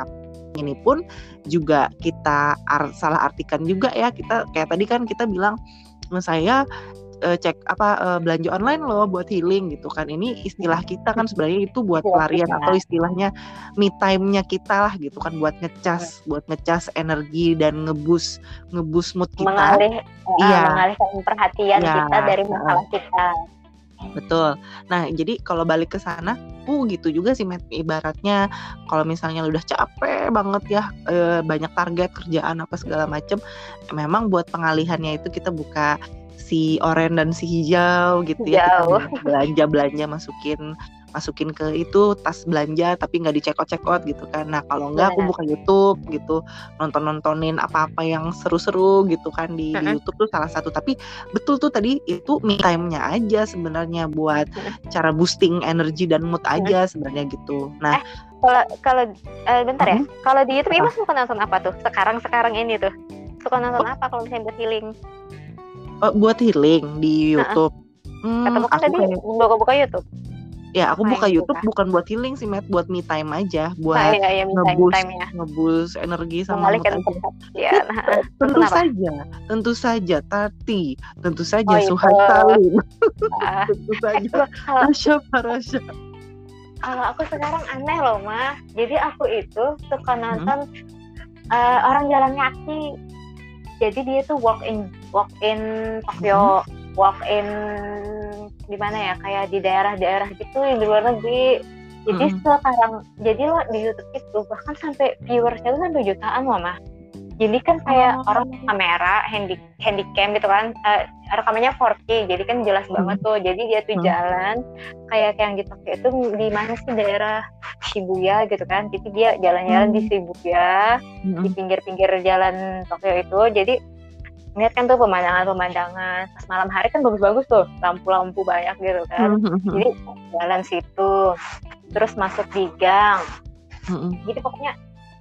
B: ini pun juga kita ar salah artikan juga ya. Kita kayak tadi kan kita bilang saya uh, cek apa uh, belanja online loh buat healing gitu kan. Ini istilah kita kan sebenarnya itu buat pelarian atau istilahnya me time-nya kita lah gitu kan buat ngecas buat ngecas energi dan ngebus ngebus mood kita.
A: Mengalih iya. mengalihkan perhatian ya, kita dari masalah kita
B: Betul. Nah, jadi kalau balik ke sana, uh gitu juga sih Matt. Ibaratnya kalau misalnya udah capek banget ya, e, banyak target kerjaan apa segala macem, memang buat pengalihannya itu kita buka si oranye dan si hijau gitu ya. belanja belanja masukin masukin ke itu tas belanja tapi nggak dicekot-cekot gitu kan. Nah kalau nggak aku buka YouTube gitu nonton nontonin apa-apa yang seru-seru gitu kan di, di YouTube tuh salah satu. Tapi betul tuh tadi itu me time-nya aja sebenarnya buat cara boosting energi dan mood aja sebenarnya gitu. Nah
A: eh, kalau kalau uh, bentar ya. Kalau di YouTube Imas suka nonton apa tuh? Sekarang sekarang ini tuh. Suka nonton oh. apa kalau misalnya buat healing?
B: Uh, buat healing di YouTube.
A: Uh -uh. Hmm, Ketemu kan tadi buka-buka YouTube
B: Ya, aku
A: Main
B: buka YouTube
A: juga.
B: bukan buat healing sih, Matt, buat me time aja,
A: Nah,
B: buat ngeboost
A: time ya.
B: ngeboost energi sama mood aja.
A: perhatian. Nah,
B: tentu
A: kenapa?
B: saja, tentu saja Tati, tentu saja
A: Oh.
B: Suhan Salim,
A: Ah,
B: tentu saja
A: kalau
B: Rasya Parasya.
A: kalau aku sekarang aneh loh mah jadi aku itu suka
B: Hmm.
A: nonton eh, orang jalan kaki jadi dia tuh walk in walk in Tokyo
B: Hmm.
A: Walk in di mana ya kayak di daerah-daerah gitu di luar negeri jadi
B: Mm-mm.
A: sekarang jadi lo di YouTube itu bahkan sampai viewersnya tuh sampai jutaan loh mah jadi kan kayak
B: Oh.
A: orang kamera handy handycam gitu kan eh, rekamannya 4K jadi kan jelas
B: Hmm.
A: banget tuh jadi dia tuh
B: Hmm.
A: jalan kayak yang di Tokyo itu di mana sih daerah Shibuya gitu kan jadi dia jalan-jalan di
B: Hmm.
A: Shibuya di
B: Mm-mm.
A: pinggir-pinggir jalan Tokyo itu jadi ngeliat kan tuh pemandangan-pemandangan. Pas malam hari kan bagus-bagus tuh lampu-lampu banyak gitu kan.
B: Mm-mm.
A: jadi jalan situ terus masuk di gang jadi pokoknya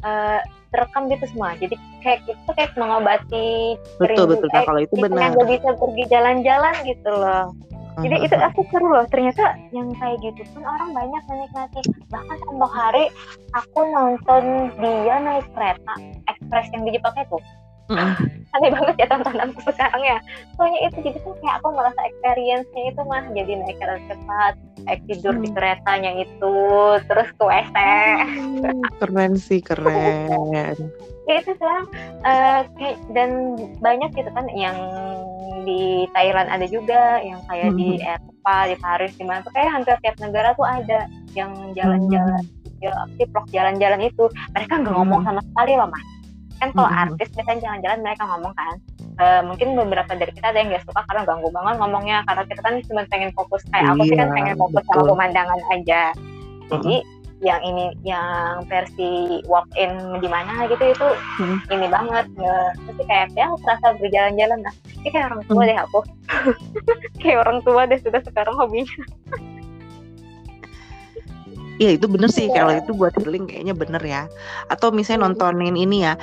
A: eh, terekam gitu semua. Jadi kayak itu kayak mengobati
B: Betul
A: rindu
B: betul. Nah, kalau itu benar.
A: yang gak bisa pergi jalan-jalan gitu loh. Jadi itu aku seru loh. Ternyata yang kayak gitu pun orang banyak menikmati. Bahkan satu hari aku nonton dia naik kereta ekspres yang di Jepang itu
B: Mm-mm.
A: aneh banget ya tontonanku sekarang ya soalnya itu jadi tuh kayak aku merasa experience-nya itu mah jadi naik kereta cepat naik tidur di
B: Hmm.
A: keretanya itu terus ke WC
B: keren sih keren.
A: ya itu sekarang kayak dan banyak gitu kan yang di Thailand ada juga yang kayak di
B: Mhm.
A: Eropa di Paris di mana tuh kayak hampir tiap negara tuh ada yang jalan-jalan ya sih vlog jalan-jalan itu mereka nggak ngomong sama sekali loh mas kan kalau
B: Mhm.
A: artis biasanya jalan-jalan mereka ngomong kan Eh, mungkin beberapa dari kita ada yang nggak suka karena ganggu banget ngomongnya karena kita kan cuma pengen fokus kayak aku sih kan
B: Iya,
A: pengen fokus sama
B: betul.
A: pemandangan aja jadi yang ini yang versi walk in di mana gitu itu
B: Hmm.
A: ini banget pasti kayak ya terasa berjalan-jalan lah ini kayak orang tua
B: Hmm.
A: deh aku kayak orang tua deh sudah sekarang hobinya
B: Iya itu bener sih
A: Iya.
B: kalau itu buat healing kayaknya bener ya. Atau misalnya
A: Hmm.
B: nontonin ini ya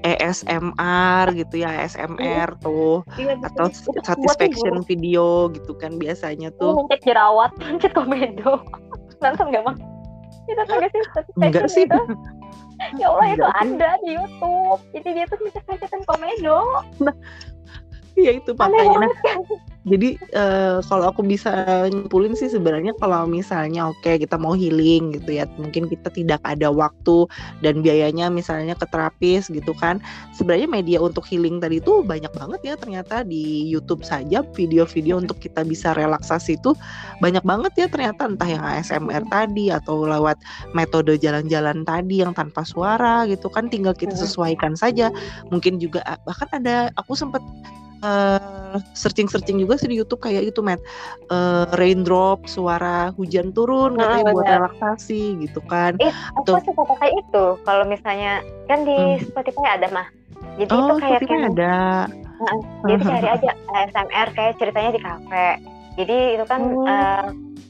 B: ASMR gitu ya, ASMR tuh
A: Iya,
B: atau.
A: Itu buat
B: satisfaction video gitu kan biasanya
A: Tuh.
B: tuh.
A: mencet jerawat mencet komedo nonton nggak bang itu tuh nggak sih satisfaction
B: Enggak sih.
A: gitu? ya Allah itu
B: Enggak sih.
A: ada di YouTube jadi dia tuh mencet mencetin komedo
B: Iya itu makanya. Nah,
A: banget kan
B: Jadi eh, kalau aku bisa nyimpulin sih sebenarnya kalau misalnya oke kita mau healing gitu ya, mungkin kita tidak ada waktu dan biayanya misalnya ke terapis gitu kan. Sebenarnya media untuk healing tadi itu banyak banget ya ternyata di YouTube saja video-video untuk kita bisa relaksasi itu banyak banget ya ternyata entah yang ASMR tadi atau lewat metode jalan-jalan tadi yang tanpa suara gitu kan tinggal kita
A: Hmm.
B: sesuaikan saja. Mungkin juga ah, bahkan ada aku sempat eh, searching-searching juga sih di YouTube kayak itu, Matt. Eh, raindrop, suara hujan turun
A: Ah,
B: katanya buat relaksasi gitu kan.
A: Eh, aku
B: Tuh.
A: suka pakai itu kalau misalnya kan di
B: Hmm.
A: Spotify ada mah jadi itu
B: Oh,
A: kayak
B: Spotify
A: kayak
B: ada.
A: jadi cari aja ASMR kayak ceritanya di kafe jadi itu kan
B: Oh.
A: eh,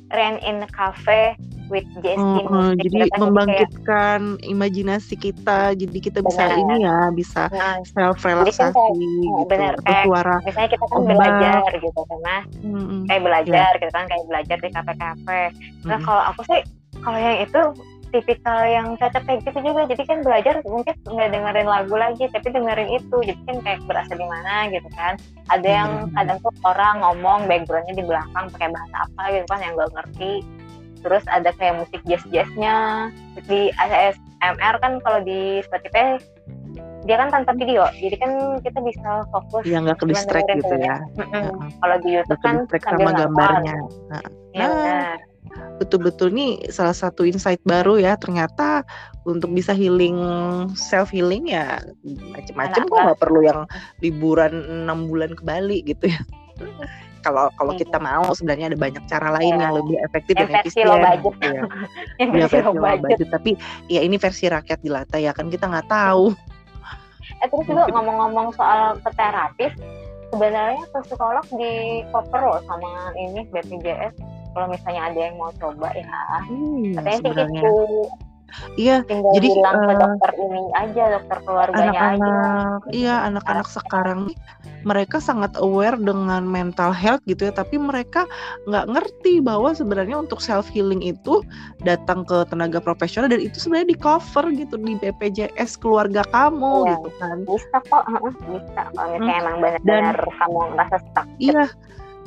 A: Rain in a Cafe with JST
B: Oh, oh, jadi
A: gitu kan. kayak
B: membangkitkan imajinasi kita, jadi kita bisa
A: Benar.
B: ini ya, bisa
A: nah,
B: self
A: Jadi kan
B: relaksasi
A: kayak-
B: gitu.
A: benar,
B: Atau
A: kayak-
B: suara
A: misalnya kita kan
B: Ombak.
A: belajar gitu kan nah
B: Mm-mm.
A: kayak belajar gitu kan kayak belajar di kafe-kafe nah
B: Mm-mm.
A: kalau aku sih kalau yang itu tipikal yang cocok kayak gitu juga jadi kan belajar mungkin nggak dengerin lagu lagi tapi dengerin itu jadi kan kayak berasa di mana gitu kan ada yang
B: Hmm.
A: kadang tuh orang ngomong backgroundnya di belakang pakai bahasa apa gitu kan yang gak ngerti terus ada kayak musik jazz jazznya di ASMR kan kalau di Spotify dia kan tanpa video. Jadi kan kita bisa fokus
B: yang nggak ke distract gitu ya. Heeh.
A: kalau di YouTube kan
B: sama gambarnya. Nah,
A: Iya
B: Nah,
A: benar.
B: betul-betul nih salah satu insight baru ya. Ternyata untuk bisa healing self healing ya macam-macam kok nggak perlu yang liburan enam bulan ke Bali gitu ya kalau kalau
A: Iya.
B: kita mau sebenarnya ada banyak cara lain
A: Iya.
B: yang lebih efektif
A: Yang
B: dan
A: versi
B: efisien
A: low budget.
B: gitu ya.
A: yang
B: Iya,
A: versi
B: versi
A: budget.
B: budget. tapi ya ini versi rakyat jelata ya kan kita nggak tahu
A: Eh terus juga ngomong-ngomong soal ke terapis, sebenarnya ke psikolog di cover loh sama ini BPJS. Kalau misalnya ada yang mau coba ya,
B: Hmm,
A: katanya sih itu.
B: Iya,
A: tinggal
B: jadi
A: bilang ke
B: uh,
A: dokter ini aja, dokter keluarganya aja.
B: anak-anak, iya anak-anak sekarang mereka sangat aware dengan mental health gitu ya, tapi mereka nggak ngerti bahwa sebenarnya untuk self healing itu datang ke tenaga profesional dan itu sebenarnya di cover gitu di BPJS keluarga kamu
A: Iya.
B: gitu kan.
A: Bisa kok, bisa kalau misalnya
B: Hmm,
A: emang benar-benar kamu merasa stuck.
B: Iya.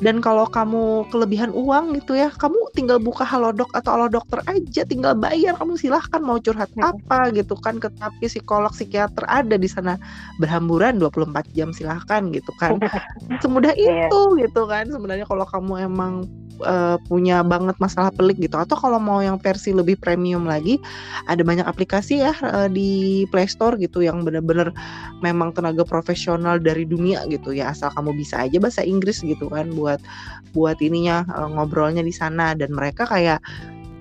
B: Dan kalau kamu kelebihan uang gitu ya, kamu tinggal buka Halodoc atau Halo Dokter aja, tinggal bayar. Kamu silahkan mau curhat
A: Hmm.
B: apa gitu kan ke tapi psikolog, psikiater ada di sana berhamburan 24 jam silahkan gitu kan. Semudah
A: Iya.
B: itu gitu kan. Sebenarnya kalau kamu emang eh, punya banget masalah pelik gitu atau kalau mau yang versi lebih premium lagi ada banyak aplikasi ya eh, di Play Store gitu yang bener-bener memang tenaga profesional dari dunia gitu ya asal kamu bisa aja bahasa Inggris gitu kan buat buat ininya eh, ngobrolnya di sana. Dan mereka kayak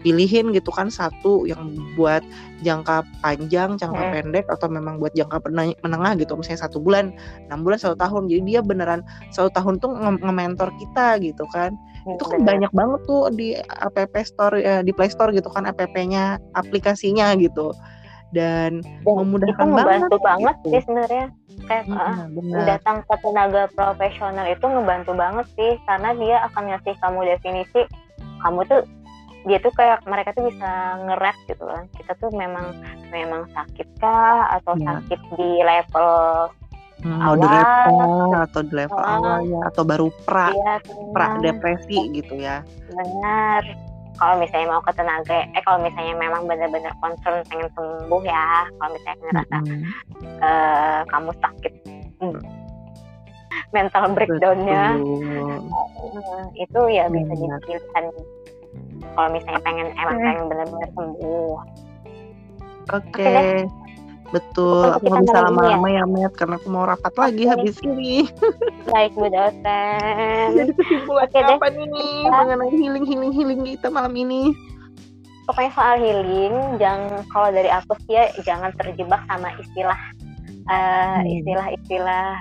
B: pilihin gitu kan satu yang buat jangka panjang, jangka
A: Hmm.
B: pendek atau memang buat jangka menengah gitu. Misalnya satu bulan, enam bulan, satu tahun. Jadi dia beneran satu tahun tuh nge- nge-mentor kita gitu kan.
A: Hmm,
B: itu kan banyak banget tuh di app store eh, di Play Store gitu kan app-nya aplikasinya gitu dan
A: Dan
B: memudahkan
A: itu ngebantu
B: banget
A: banget
B: gitu.
A: sih sebenarnya. Kayak
B: Mm,
A: ah,
B: benar
A: datang ke tenaga profesional itu ngebantu banget sih karena dia akan ngasih kamu definisi kamu tuh dia tuh kayak mereka tuh bisa ngerat gitu kan kita tuh memang memang sakit kah atau
B: Iya.
A: sakit di level
B: Hmm, mau di
A: awal,
B: level atau di level
A: Ah.
B: awal ya atau baru pra
A: dia
B: pra depresi gitu ya
A: benar kalau misalnya mau ke tenaga eh kalau misalnya memang benar-benar concern pengen sembuh ya kalau misalnya ngerasa
B: Mm-mm.
A: eh, kamu sakit hmm, mental breakdownnya eh, itu ya bisa jadi pilihan kalau misalnya pengen emang
B: Oke.
A: pengen benar-benar sembuh
B: Oke,
A: deh.
B: Betul. Aku nggak bisa lama-lama ya, Matt, karena aku mau rapat lagi habis ini.
A: baik bu dosen
B: Jadi kesimpulannya
A: Oke deh.
B: apa nih
A: Kita-
B: mengenai healing healing healing kita malam ini?
A: pokoknya soal healing jangan kalau dari aku sih ya jangan terjebak sama istilah eh,
B: Hmm.
A: istilah-istilah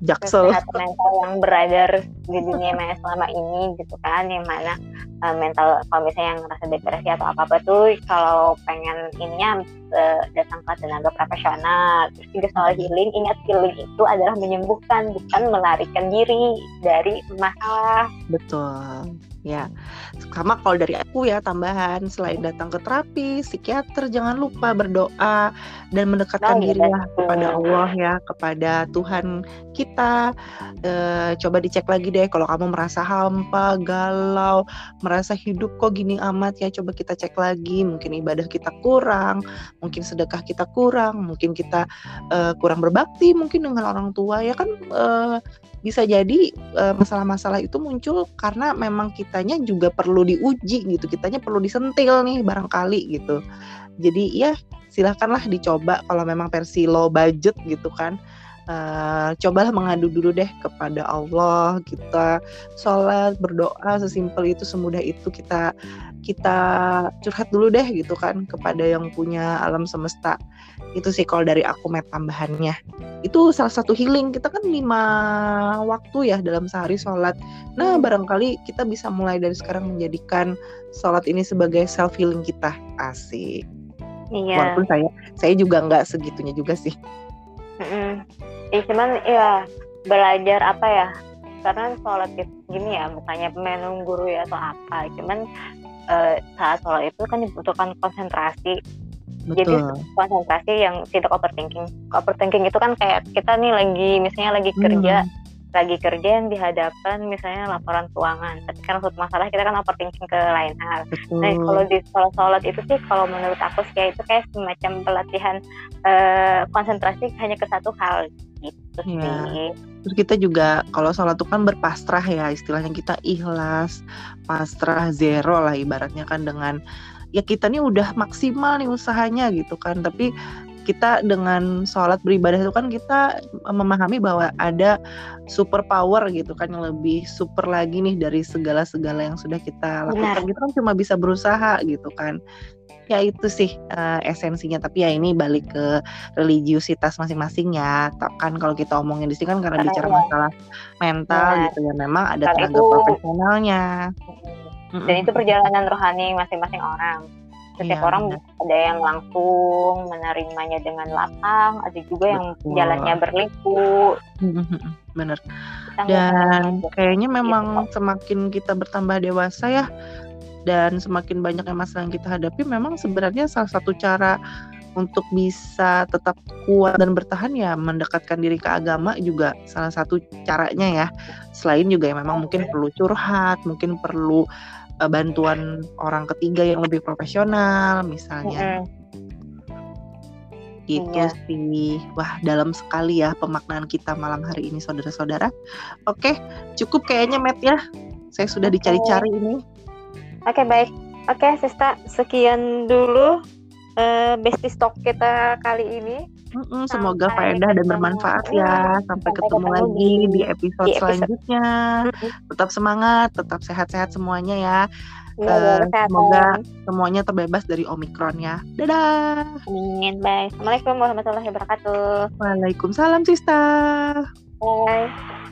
B: Jaksel.
A: kesehatan mental yang beredar di dunia maya selama ini gitu kan yang mana uh, mental kalau misalnya yang ngerasa depresi atau apa apa tuh kalau pengen ininya uh, datang ke tenaga profesional terus juga soal healing ingat healing itu adalah menyembuhkan bukan melarikan diri dari masalah
B: Betul. Ya, sama kalau dari aku ya tambahan selain datang ke terapi, psikiater jangan lupa berdoa dan mendekatkan
A: iya,
B: diri ya kepada Allah ya, kepada Tuhan kita. Eh, coba dicek lagi deh kalau kamu merasa hampa, galau, merasa hidup kok gini amat ya, coba kita cek lagi. Mungkin ibadah kita kurang, mungkin sedekah kita kurang, mungkin kita eh, kurang berbakti, mungkin dengan orang tua ya kan. eh, bisa jadi eh, masalah-masalah itu muncul karena memang kitanya juga perlu diuji gitu kitanya perlu disentil nih barangkali gitu. Jadi ya silahkanlah dicoba kalau memang versi low budget gitu kan Eh, cobalah mengadu dulu deh kepada Allah kita sholat berdoa sesimpel itu semudah itu kita kita curhat dulu deh gitu kan kepada yang punya alam semesta. Itu sih kalau dari aku met tambahannya. Itu salah satu healing. Kita kan lima waktu ya dalam sehari sholat. Nah barangkali kita bisa mulai dari sekarang menjadikan sholat ini sebagai self healing kita. Asik.
A: Iya.
B: Walaupun saya saya juga nggak segitunya juga sih.
A: Mm-mm. Ya, cuman ya belajar apa ya karena sholat itu gini ya bukannya menunggu guru ya atau apa cuman eh, saat sholat itu kan dibutuhkan konsentrasi. Jadi
B: betul.
A: konsentrasi yang tidak overthinking. Overthinking itu kan kayak kita nih lagi misalnya lagi kerja
B: Hmm,
A: lagi kerja yang dihadapkan misalnya laporan keuangan. Tapi kan untuk masalah kita kan overthinking ke lain hal
B: betul.
A: Nah, kalau di sholat sholat itu sih, kalau menurut aku sih ya itu kayak semacam pelatihan eh, konsentrasi hanya ke satu hal. Gitu
B: Iya.
A: sih.
B: Terus kita juga kalau sholat itu kan berpasrah ya istilahnya kita ikhlas, pasrah zero lah ibaratnya kan dengan ya kita nih udah maksimal nih usahanya gitu kan. Tapi kita dengan sholat beribadah itu kan kita memahami bahwa ada super power gitu kan yang lebih super lagi nih dari segala-segala yang sudah kita lakukan.
A: Benar.
B: kita kan cuma bisa berusaha gitu kan. Ya itu sih eh, esensinya. Tapi ya ini balik ke religiusitas masing-masing ya. Kan kalau kita omongin di sini kan karena
A: Karena
B: bicara masalah mental
A: Benar.
B: gitu ya. Memang ada tenaga
A: itu-
B: profesionalnya.
A: Dan itu perjalanan rohani masing-masing orang. Setiap iya, orang ada yang langsung menerimanya dengan lapang ada juga yang Betul. jalannya berliku
B: bener dan kayaknya memang gitu. semakin kita bertambah dewasa ya dan semakin banyak yang masalah yang kita hadapi memang sebenarnya salah satu cara untuk bisa tetap kuat dan bertahan ya mendekatkan diri ke agama juga salah satu caranya ya. Selain juga ya memang mungkin perlu curhat, mungkin perlu uh, bantuan orang ketiga yang lebih profesional misalnya. Mm-hmm. Gitu iya. sih. Wah, dalam sekali ya pemaknaan kita malam hari ini saudara-saudara. Oke, cukup kayaknya Matt ya. Saya sudah dicari-cari ini.
A: Oke, baik. Oke, Sista, sekian dulu uh, bestie stock kita kali ini.
B: Mm-mm, semoga faedah dan bermanfaat ya. Sampai, ketemu, ketemu lagi di episode, di episode. selanjutnya. Mm-hmm. Tetap semangat, tetap sehat-sehat semuanya ya. uh, semoga semuanya terbebas dari omikron ya. Dadah.
A: Amin. Bye. Assalamualaikum warahmatullahi wabarakatuh.
B: Waalaikumsalam, Sista.
A: Bye.